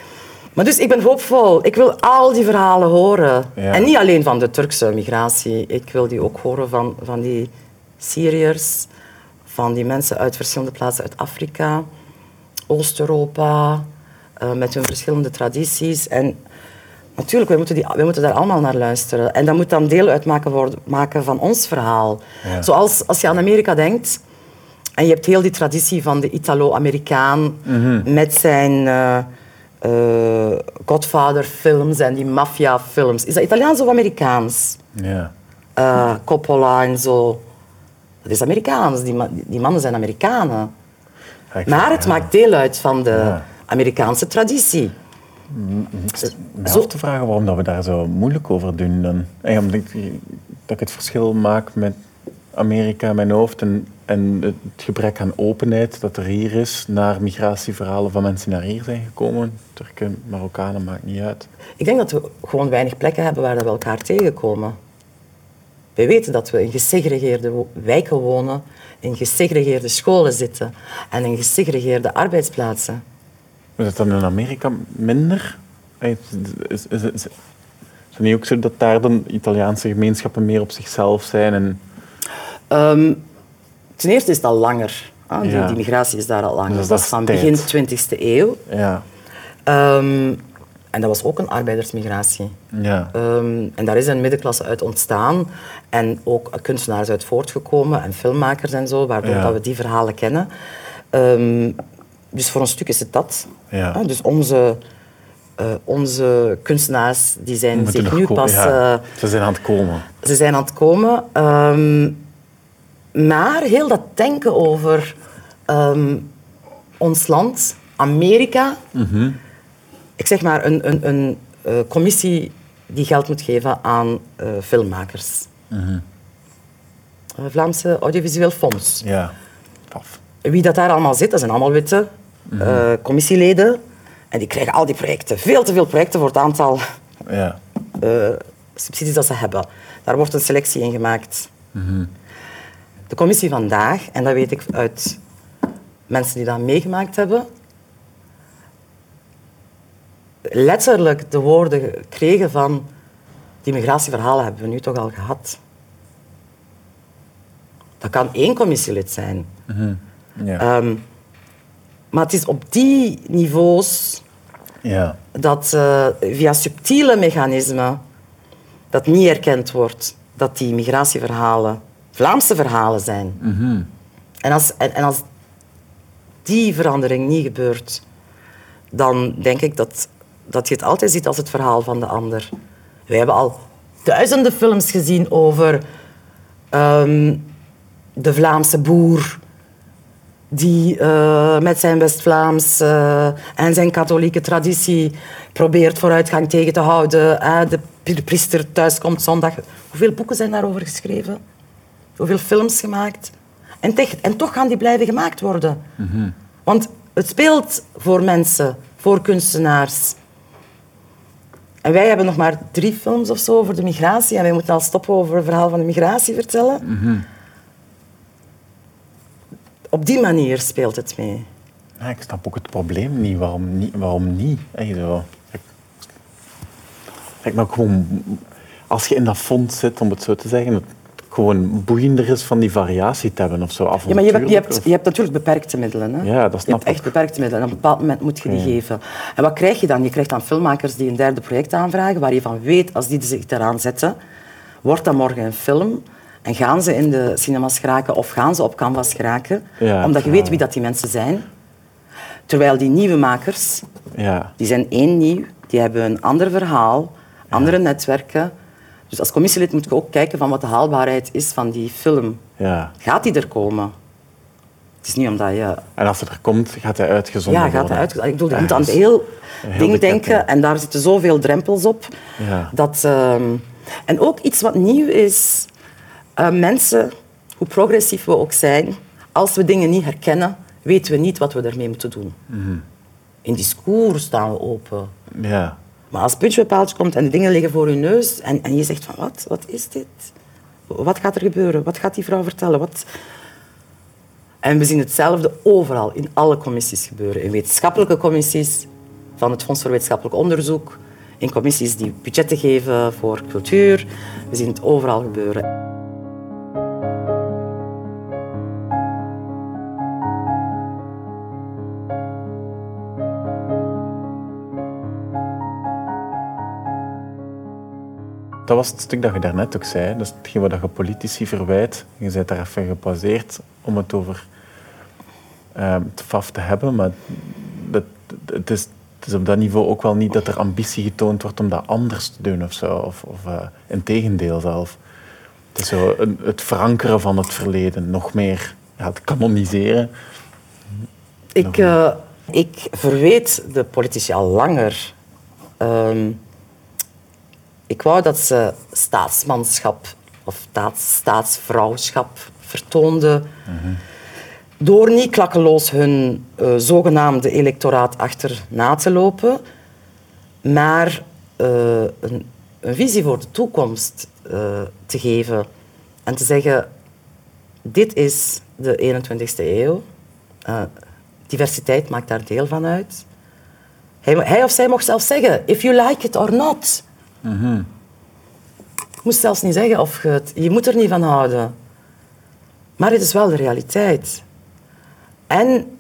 Maar dus ik ben hoopvol. Ik wil al die verhalen horen. Ja. En niet alleen van de Turkse migratie. Ik wil die ook horen van, van die Syriërs, van die mensen uit verschillende plaatsen uit Afrika. Oost-Europa, uh, met hun verschillende tradities. En natuurlijk, wij moeten, die, wij moeten daar allemaal naar luisteren. En dat moet dan deel uitmaken worden, maken van ons verhaal. Ja. Zoals als je aan Amerika denkt, en je hebt heel die traditie van de Italo-Amerikaan mm -hmm. met zijn uh, uh, Godfather-films en die maffia-films. Is dat Italiaans of Amerikaans? Ja. Uh, Coppola en zo. Dat is Amerikaans. Die, die mannen zijn Amerikanen. Maar het maakt deel uit van de Amerikaanse traditie. Mij zo te vragen waarom dat we daar zo moeilijk over doen. Dan. dat ik het verschil maak met Amerika in mijn hoofd en, en het gebrek aan openheid dat er hier is naar migratieverhalen van mensen die naar hier zijn gekomen. Turken, Marokkanen, maakt niet uit. Ik denk dat we gewoon weinig plekken hebben waar we elkaar tegenkomen. Wij weten dat we in gesegregeerde wijken wonen, in gesegregeerde scholen zitten en in gesegregeerde arbeidsplaatsen. Is dat dan in Amerika minder? Is, is, is, is het niet ook zo dat daar dan Italiaanse gemeenschappen meer op zichzelf zijn? En... Um, ten eerste is het al langer. Ah, die, ja. die, migratie is daar al langer. Dus dat, is van begin 20e eeuw. Ja. Um, en dat was ook een arbeidersmigratie. Ja. Um, en daar is een middenklasse uit ontstaan. En ook kunstenaars uit voortgekomen en filmmakers en zo, waardoor ja. dat we die verhalen kennen. Um, dus voor een stuk is het dat. Ja. Dus onze, uh, onze kunstenaars die zijn zich nu pas... Ja. Ze zijn aan het komen. ze zijn aan het komen. Ehm, maar heel dat denken over ehm, ons land, Amerika. Ik zeg maar een, een, een eh, commissie die geld moet geven aan eh, filmmakers. Eh, Vlaamse Audiovisueel Fonds. Ja. Paf. Wie dat daar allemaal zit, dat zijn allemaal witte eh, commissieleden. En die krijgen al die projecten, veel te veel projecten voor het aantal Ja. subsidies dat ze hebben. Daar wordt een selectie in gemaakt. De commissie vandaag, en dat weet ik uit mensen die dat meegemaakt hebben, letterlijk de woorden kregen van die migratieverhalen hebben we nu toch al gehad. Dat kan één commissielid zijn. Ja. Ehm, maar het is op die niveaus ja. dat eh, via subtiele mechanismen dat niet erkend wordt dat die migratieverhalen Vlaamse verhalen zijn. en, als, en, en als die verandering niet gebeurt, dan denk ik dat, dat je het altijd ziet als het verhaal van de ander. Wij hebben al duizenden films gezien over ehm, de Vlaamse boer die eh, met zijn West-Vlaams eh, en zijn katholieke traditie probeert vooruitgang tegen te houden. de pri- priester thuiskomt zondag. Hoeveel boeken zijn daarover geschreven? Hoeveel films gemaakt? En, en toch gaan die blijven gemaakt worden. Want het speelt voor mensen, voor kunstenaars. En wij hebben nog maar drie films of zo over de migratie. En wij moeten al stoppen over het verhaal van de migratie vertellen. Op die manier speelt het mee. Ja, ik snap ook het probleem niet. Waarom niet? Waarom niet? Echt zo. Gewoon, als je in dat fonds zit, om het zo te zeggen, gewoon boeiender is van die variatie te hebben of zo. Ja, maar je hebt, je, hebt, je hebt natuurlijk beperkte middelen. Hè? Ja, dat je snap hebt echt ik. beperkte middelen. En op een bepaald moment moet je die Ja. geven. En wat krijg je dan? Je krijgt dan filmmakers die een derde project aanvragen, waar je van weet, als die zich eraan zetten, wordt dat morgen een film. En gaan ze in de cinemas geraken of gaan ze op canvas geraken? Ja, omdat je weet wie dat die mensen zijn. Terwijl die nieuwe makers, Ja. die zijn één nieuw, die hebben een ander verhaal, andere netwerken. Dus als commissielid moet je ook kijken van wat de haalbaarheid is van die film. ja. Gaat die er komen? Het is niet omdat je... En als het er komt, gaat hij uitgezonden Ja, gaat worden. hij uit. Ik bedoel, je moet aan het heel heel ding de denken en daar zitten zoveel drempels op. Ja. Dat, ehm, en ook iets wat nieuw is, eh, mensen, hoe progressief we ook zijn, als we dingen niet herkennen, weten we niet wat we ermee moeten doen. Mhm. In discours staan we open. Ja. Maar als puntje bij paaltje komt en de dingen liggen voor je neus en, en je zegt van wat, wat is dit? Wat gaat er gebeuren? Wat gaat die vrouw vertellen? Wat... En we zien hetzelfde overal, in alle commissies gebeuren. In wetenschappelijke commissies van het Fonds voor Wetenschappelijk Onderzoek, in commissies die budgetten geven voor cultuur. We zien het overal gebeuren. Dat was het stuk dat je daarnet ook zei. Dat is hetgeen wat je politici verwijt. Je bent daar even om het over ehm, het FAF te hebben. Maar dat, het, is, het is op dat niveau ook wel niet dat er ambitie getoond wordt om dat anders te doen of zo. Of, of eh, in tegendeel zelf. Het is zo het verankeren van het verleden. Nog meer ja, het kanoniseren. Ik, eh, ik verweet de politici al langer. Ehm, ik wou dat ze staatsmanschap of staats, staatsvrouwschap vertoonden. Door niet klakkeloos hun eh, zogenaamde electoraat achterna te lopen, maar eh, een, een visie voor de toekomst eh, te geven. En te zeggen, dit is de 21ste eeuw. Diversiteit maakt daar deel van uit. Hij, hij of zij mocht zelfs zeggen, if you like it or not. Je moest zelfs niet zeggen of je het... Je moet er niet van houden. Maar het is wel de realiteit. En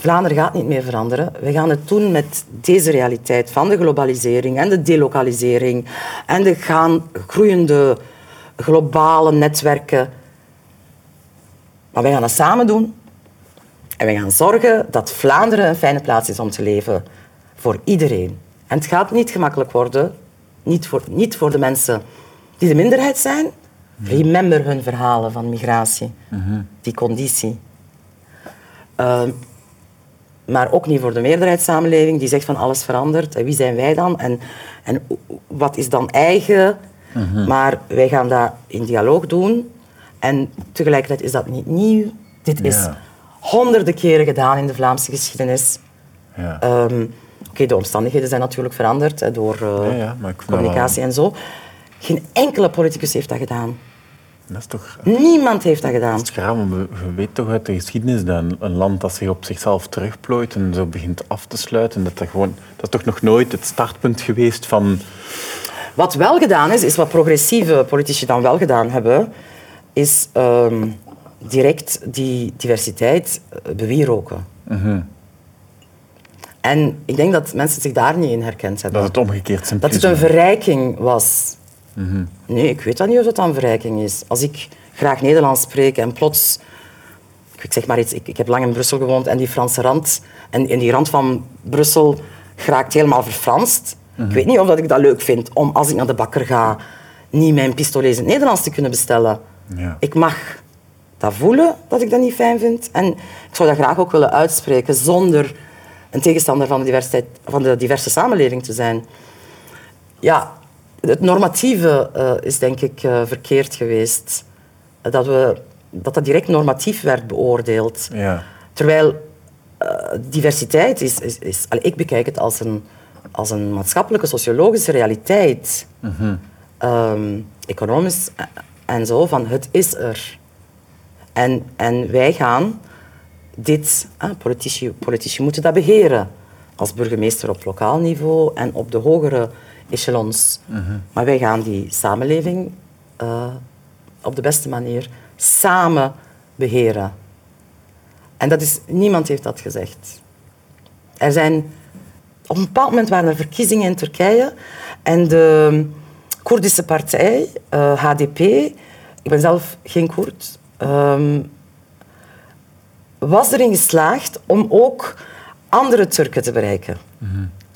Vlaanderen gaat niet meer veranderen. We gaan het doen met deze realiteit van de globalisering en de delokalisering en de groeiende globale netwerken. Maar wij gaan dat samen doen. En we gaan zorgen dat Vlaanderen een fijne plaats is om te leven voor iedereen. En het gaat niet gemakkelijk worden, niet voor, niet voor de mensen die de minderheid zijn, remember hun verhalen van migratie, die conditie. Ehm, maar ook niet voor de meerderheidssamenleving die zegt van alles verandert. En wie zijn wij dan? En, en wat is dan eigen? Maar wij gaan dat in dialoog doen. En tegelijkertijd is dat niet nieuw. Dit is honderden keren gedaan in de Vlaamse geschiedenis. Ja. Ehm, Oké, de omstandigheden zijn natuurlijk veranderd hè, door eh, Ja, ja, maar communicatie en zo. Geen enkele politicus heeft dat gedaan. Dat is toch... Niemand heeft dat gedaan. Het is graag, maar je weet toch uit de geschiedenis dat een, land dat zich op zichzelf terugplooit en zo begint af te sluiten, dat, dat, gewoon, dat is toch nog nooit het startpunt geweest van... Wat wel gedaan is, is wat progressieve politici dan wel gedaan hebben, is ehm, direct die diversiteit eh, bewieroken. En ik denk dat mensen zich daar niet in herkend hebben. Dat het omgekeerd Dat simplisme het een verrijking was. Nee, ik weet dat niet of het een verrijking is. Als ik graag Nederlands spreek en plots... Ik zeg maar iets, ik, ik heb lang in Brussel gewoond en die Franse rand... En in die rand van Brussel geraakt helemaal verfranst. Ik weet niet of dat ik dat leuk vind om, als ik naar de bakker ga, niet mijn pistolet in het Nederlands te kunnen bestellen. Ja. Ik mag dat voelen, dat ik dat niet fijn vind. En ik zou dat graag ook willen uitspreken zonder een tegenstander van de, diversiteit, van de diverse samenleving te zijn. Ja, het normatieve eh, is denk ik eh, verkeerd geweest. Dat, we, dat dat direct normatief werd beoordeeld. Ja. Terwijl eh, diversiteit is... is, is allee, ik bekijk het als een, als een maatschappelijke, sociologische realiteit. Ehm, economisch en zo, van het is er. En, en wij gaan dit... ah, politici, politici moeten dat beheren. Als burgemeester op lokaal niveau en op de hogere echelons. Maar wij gaan die samenleving eh, op de beste manier samen beheren. En dat is, niemand heeft dat gezegd. Er zijn, op een bepaald moment waren er verkiezingen in Turkije en de Koerdische partij, eh, HDP, ik ben zelf geen Koerd, ehm, was erin geslaagd om ook andere Turken te bereiken.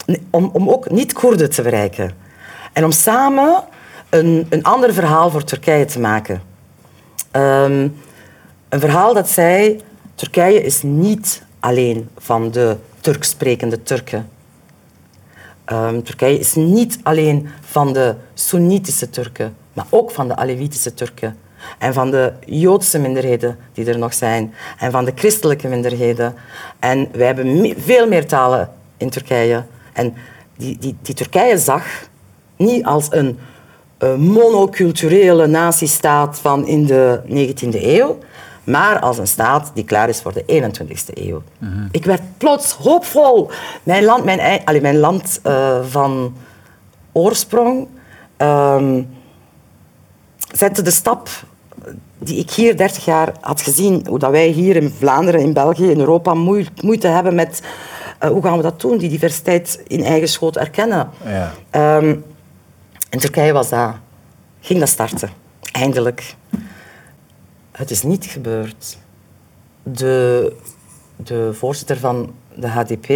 Nee, Om, om ook niet-Koerden te bereiken. En om samen een, een ander verhaal voor Turkije te maken. Ehm, een verhaal dat zei, Turkije is niet alleen van de Turks sprekende Turken. Ehm, Turkije is niet alleen van de Soenitische Turken, maar ook van de Alevitische Turken. En van de Joodse minderheden die er nog zijn. En van de christelijke minderheden. En wij hebben me- veel meer talen in Turkije. En die, die, die Turkije zag niet als een eh, monoculturele nazistaat van in de 19e eeuw, maar als een staat die klaar is voor de 21e eeuw. Ik werd plots hoopvol. Mijn land, mijn, allee, mijn land eh, van oorsprong ehm, zette de stap die ik hier 30 jaar had gezien, hoe dat wij hier in Vlaanderen, in België, in Europa moe- moeite hebben met eh, hoe gaan we dat doen, die diversiteit in eigen schoot erkennen. Ja. Ehm, in Turkije was dat, ging dat starten, eindelijk. Het is niet gebeurd. De, de voorzitter van de HDP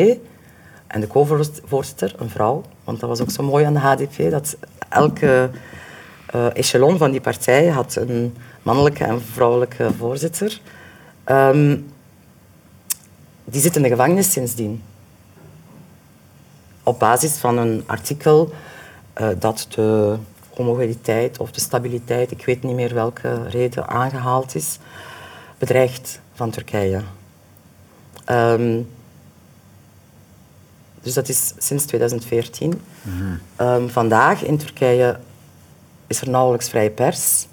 en de co-voorzitter, een vrouw, want dat was ook zo mooi aan de HDP, dat elke eh, echelon van die partij had een mannelijke en vrouwelijke voorzitter. Ehm, die zit in de gevangenis sindsdien. Op basis van een artikel eh, dat de homogeniteit of de stabiliteit, ik weet niet meer welke reden aangehaald is, bedreigt van Turkije. Ehm, dus dat is sinds 2014. Ehm, vandaag in Turkije is er nauwelijks vrije pers.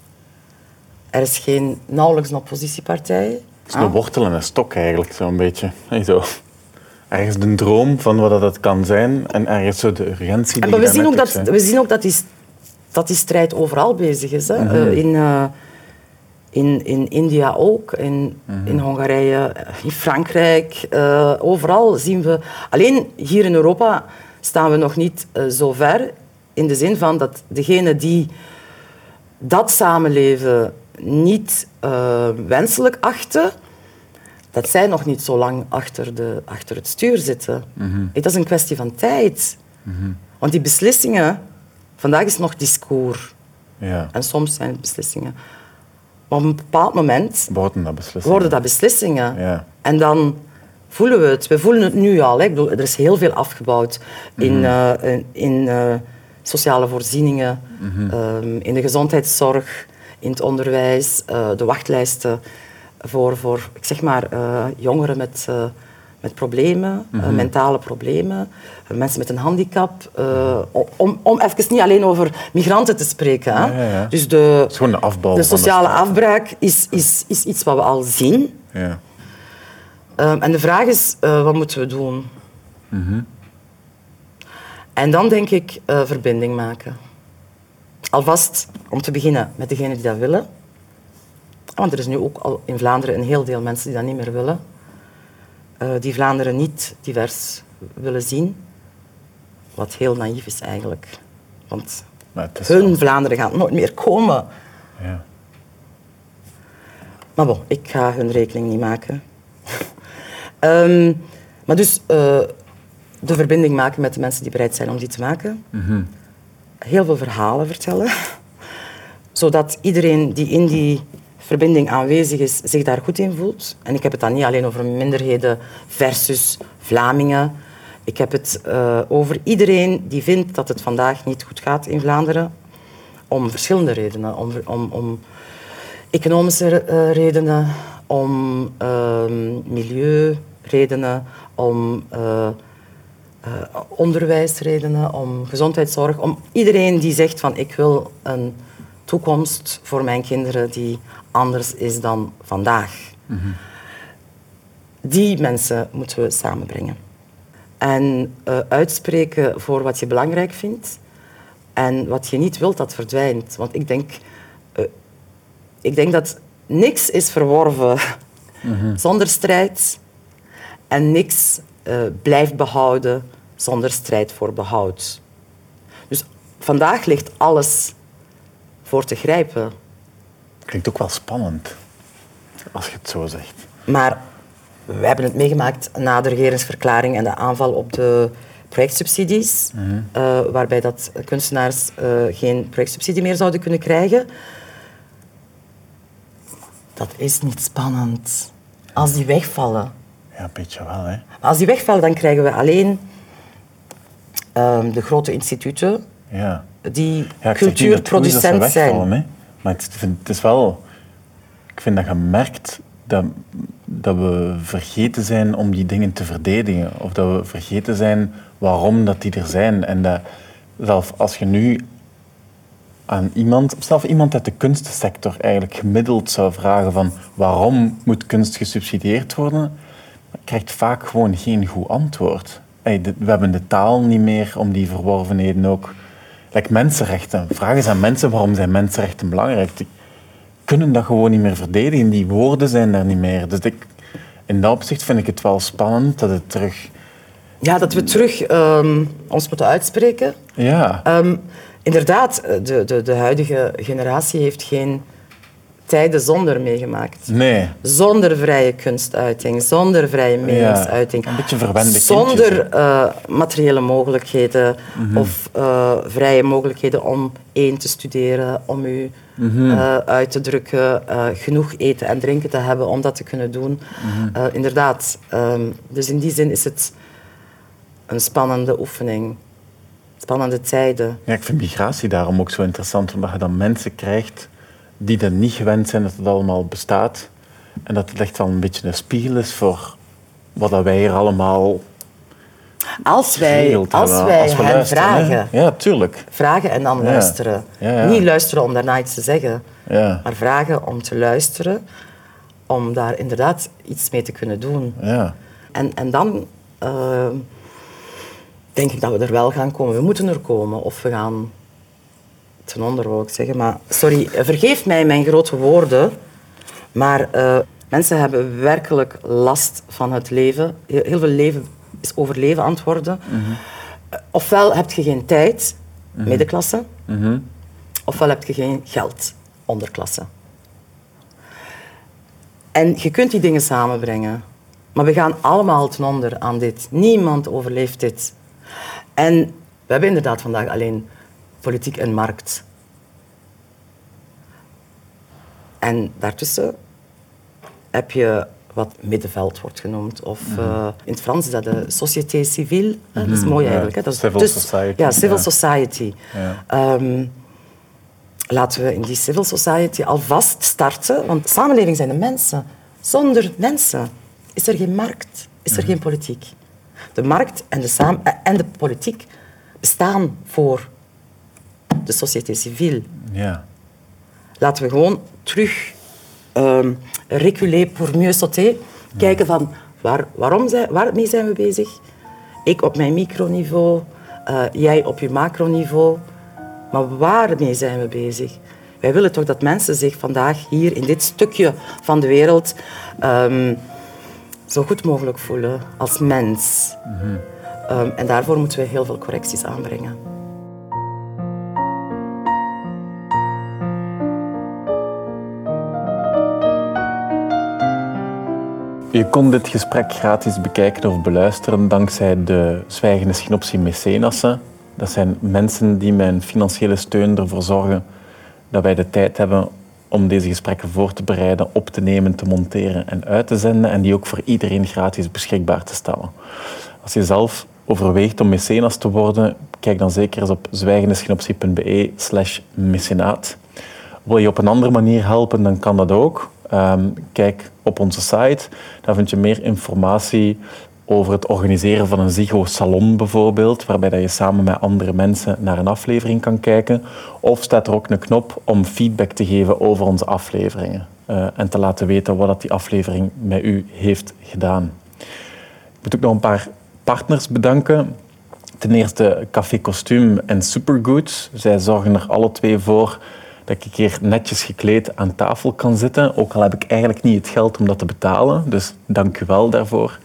Er is geen, nauwelijks een oppositiepartij. Het is een wortel en een stok eigenlijk, zo'n beetje. Hey, zo. Ergens de droom van wat dat kan zijn en ergens zo de urgentie die Maar we zien, ook dat, we zien ook dat die, dat die strijd overal bezig is. Hè. Eh, in, eh, in, in India ook, in, in Hongarije, in Frankrijk. eh, overal zien we... Alleen hier in Europa staan we nog niet zo ver. In de zin van dat degenen die dat samenleven niet eh, wenselijk achten, dat zij nog niet zo lang achter, de, achter het stuur zitten. Dat is een kwestie van tijd. Want die beslissingen, vandaag is nog discours. Ja. En soms zijn het beslissingen. Maar op een bepaald moment Worden dat beslissingen? worden dat beslissingen. Ja. En dan voelen we het. We voelen het nu al. Hè. Ik bedoel, er is heel veel afgebouwd in, eh, in, in, eh, sociale voorzieningen, ehm, in de gezondheidszorg, in het onderwijs, eh, de wachtlijsten voor, voor ik zeg maar, eh, jongeren met, eh, met problemen, eh, mentale problemen, mensen met een handicap. om, om even niet alleen over migranten te spreken. Hè. Ja, ja, ja. Dus de, Het is gewoon de afbouw de sociale afbraak is, is, is iets wat we al zien. Ja. Ehm, en de vraag is, wat moeten we doen? En dan denk ik verbinding maken. Alvast om te beginnen met degenen die dat willen. Want er is nu ook al in Vlaanderen een heel deel mensen die dat niet meer willen. Eh, die Vlaanderen niet divers willen zien. Wat heel naïef is eigenlijk. Want is hun wel- Vlaanderen gaat nooit meer komen. Ja. Maar bon, ik ga hun rekening niet maken. Ehm, maar dus eh, de verbinding maken met de mensen die bereid zijn om die te maken. Heel veel verhalen vertellen. Zodat iedereen die in die verbinding aanwezig is, zich daar goed in voelt. En ik heb het dan niet alleen over minderheden versus Vlamingen. Ik heb het eh, over iedereen die vindt dat het vandaag niet goed gaat in Vlaanderen. Om verschillende redenen. Om, om, om economische eh, redenen, om ehm, milieuredenen, om eh, onderwijsredenen, om gezondheidszorg, om iedereen die zegt van ik wil een toekomst voor mijn kinderen die anders is dan vandaag. Die mensen moeten we samenbrengen. En eh, uitspreken voor wat je belangrijk vindt en wat je niet wilt, dat verdwijnt. Want ik denk, eh, ik denk dat niks is verworven zonder strijd en niks eh, blijft behouden zonder strijd voor behoud. Dus vandaag ligt alles voor te grijpen. Klinkt ook wel spannend, als je het zo zegt. Maar we hebben het meegemaakt na de regeringsverklaring en de aanval op de projectsubsidies, eh, waarbij dat kunstenaars eh, geen projectsubsidie meer zouden kunnen krijgen. Dat is niet spannend. Als die wegvallen. Ja, een beetje wel, hè. Maar als die wegvallen, dan krijgen we alleen ehm, de grote instituten Ja. die Ja, dat cultuurproducent wegvallen, zijn. Hè. Maar het, is wel... Ik vind dat je merkt dat, dat we vergeten zijn om die dingen te verdedigen. Of dat we vergeten zijn waarom dat die er zijn. En dat zelfs als je nu aan iemand, zelfs iemand uit de kunstsector eigenlijk gemiddeld zou vragen van waarom moet kunst gesubsidieerd worden, dan krijgt vaak gewoon geen goed antwoord. We hebben de taal niet meer om die verworvenheden ook. Like mensenrechten. Vraag eens aan mensen waarom zijn mensenrechten belangrijk. Die kunnen dat gewoon niet meer verdedigen. Die woorden zijn daar niet meer. Dus ik, in dat opzicht vind ik het wel spannend dat het terug... Ja, dat we terug ehm, ons moeten uitspreken. Ja, Ehm, inderdaad, de, de, de huidige generatie heeft geen tijden zonder meegemaakt. nee. Zonder vrije kunstuiting, zonder vrije meningsuiting. een beetje verwende Zonder eh, materiële mogelijkheden of eh, vrije mogelijkheden om één te studeren, om u eh, uit te drukken, genoeg eten en drinken te hebben om dat te kunnen doen. Eh, inderdaad. ehm, dus in die zin is het een spannende oefening. Spannende tijden. Ja, ik vind migratie daarom ook zo interessant, omdat je dan mensen krijgt die er niet gewend zijn dat het allemaal bestaat. En dat het echt wel een beetje een spiegel is voor wat dat wij hier allemaal Als wij, als wij we hen luisteren, hè. vragen, Ja, tuurlijk. vragen en dan Ja. luisteren. Ja, ja. Niet luisteren om daarna iets te zeggen, Ja, maar vragen om te luisteren, om daar inderdaad iets mee te kunnen doen. ja. En, en dan eh, denk ik dat we er wel gaan komen. We moeten er komen of we gaan ten onder, wou ik zeggen. Maar sorry, vergeef mij mijn grote woorden, maar eh, mensen hebben werkelijk last van het leven. Heel veel leven is overleven aan het worden. Eh, Ofwel heb je geen tijd, middenklasse, ofwel heb je geen geld, onderklasse. En je kunt die dingen samenbrengen. Maar we gaan allemaal ten onder aan dit. Niemand overleeft dit. En we hebben inderdaad vandaag alleen politiek en markt. En daartussen heb je wat middenveld wordt genoemd. Of uh, in het Frans is dat de société civile. Mm Dat is mooi eigenlijk. Hè? Dat is civil dus, society. Ja, civil ja. society. Ja. Um, laten we in die civil society alvast starten. Want samenleving zijn de mensen. Zonder mensen is er geen markt, is er mm geen politiek. De markt en de, samen en de politiek bestaan voor de société civile. Ja. Laten we gewoon terug um, reculer pour mieux sauter. Kijken van waar, waarom zijn, waarmee zijn we bezig? Ik op mijn microniveau, uh, jij op je macroniveau. Maar waarmee zijn we bezig? Wij willen toch dat mensen zich vandaag hier in dit stukje van de wereld um, zo goed mogelijk voelen als mens. Mm -hmm. um, en daarvoor moeten we heel veel correcties aanbrengen. Je kon dit gesprek gratis bekijken of beluisteren dankzij de Zwijgende Schinopsie Mecenassen. Dat zijn mensen die een financiële steun ervoor zorgen dat wij de tijd hebben om deze gesprekken voor te bereiden, op te nemen, te monteren en uit te zenden en die ook voor iedereen gratis beschikbaar te stellen. Als je zelf overweegt om mecenas te worden, kijk dan zeker eens op zwijgendeschinoptie.be slash mecenaat. Wil je op een andere manier helpen, dan kan dat ook. Um, kijk op onze site, daar vind je meer informatie over het organiseren van een Zigo-salon bijvoorbeeld, waarbij dat je samen met andere mensen naar een aflevering kan kijken. Of staat er ook een knop om feedback te geven over onze afleveringen uh, en te laten weten wat dat die aflevering met u heeft gedaan. Ik moet ook nog een paar partners bedanken. Ten eerste Café Kostuum en Supergood. Zij zorgen er alle twee voor dat ik keer netjes gekleed aan tafel kan zitten. Ook al heb ik eigenlijk niet het geld om dat te betalen. Dus dank u wel daarvoor.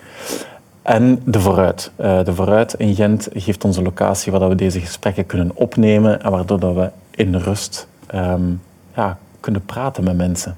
En de Vooruit. Uh, de Vooruit in Gent geeft ons een locatie waar we deze gesprekken kunnen opnemen en waardoor we in rust um, ja, kunnen praten met mensen.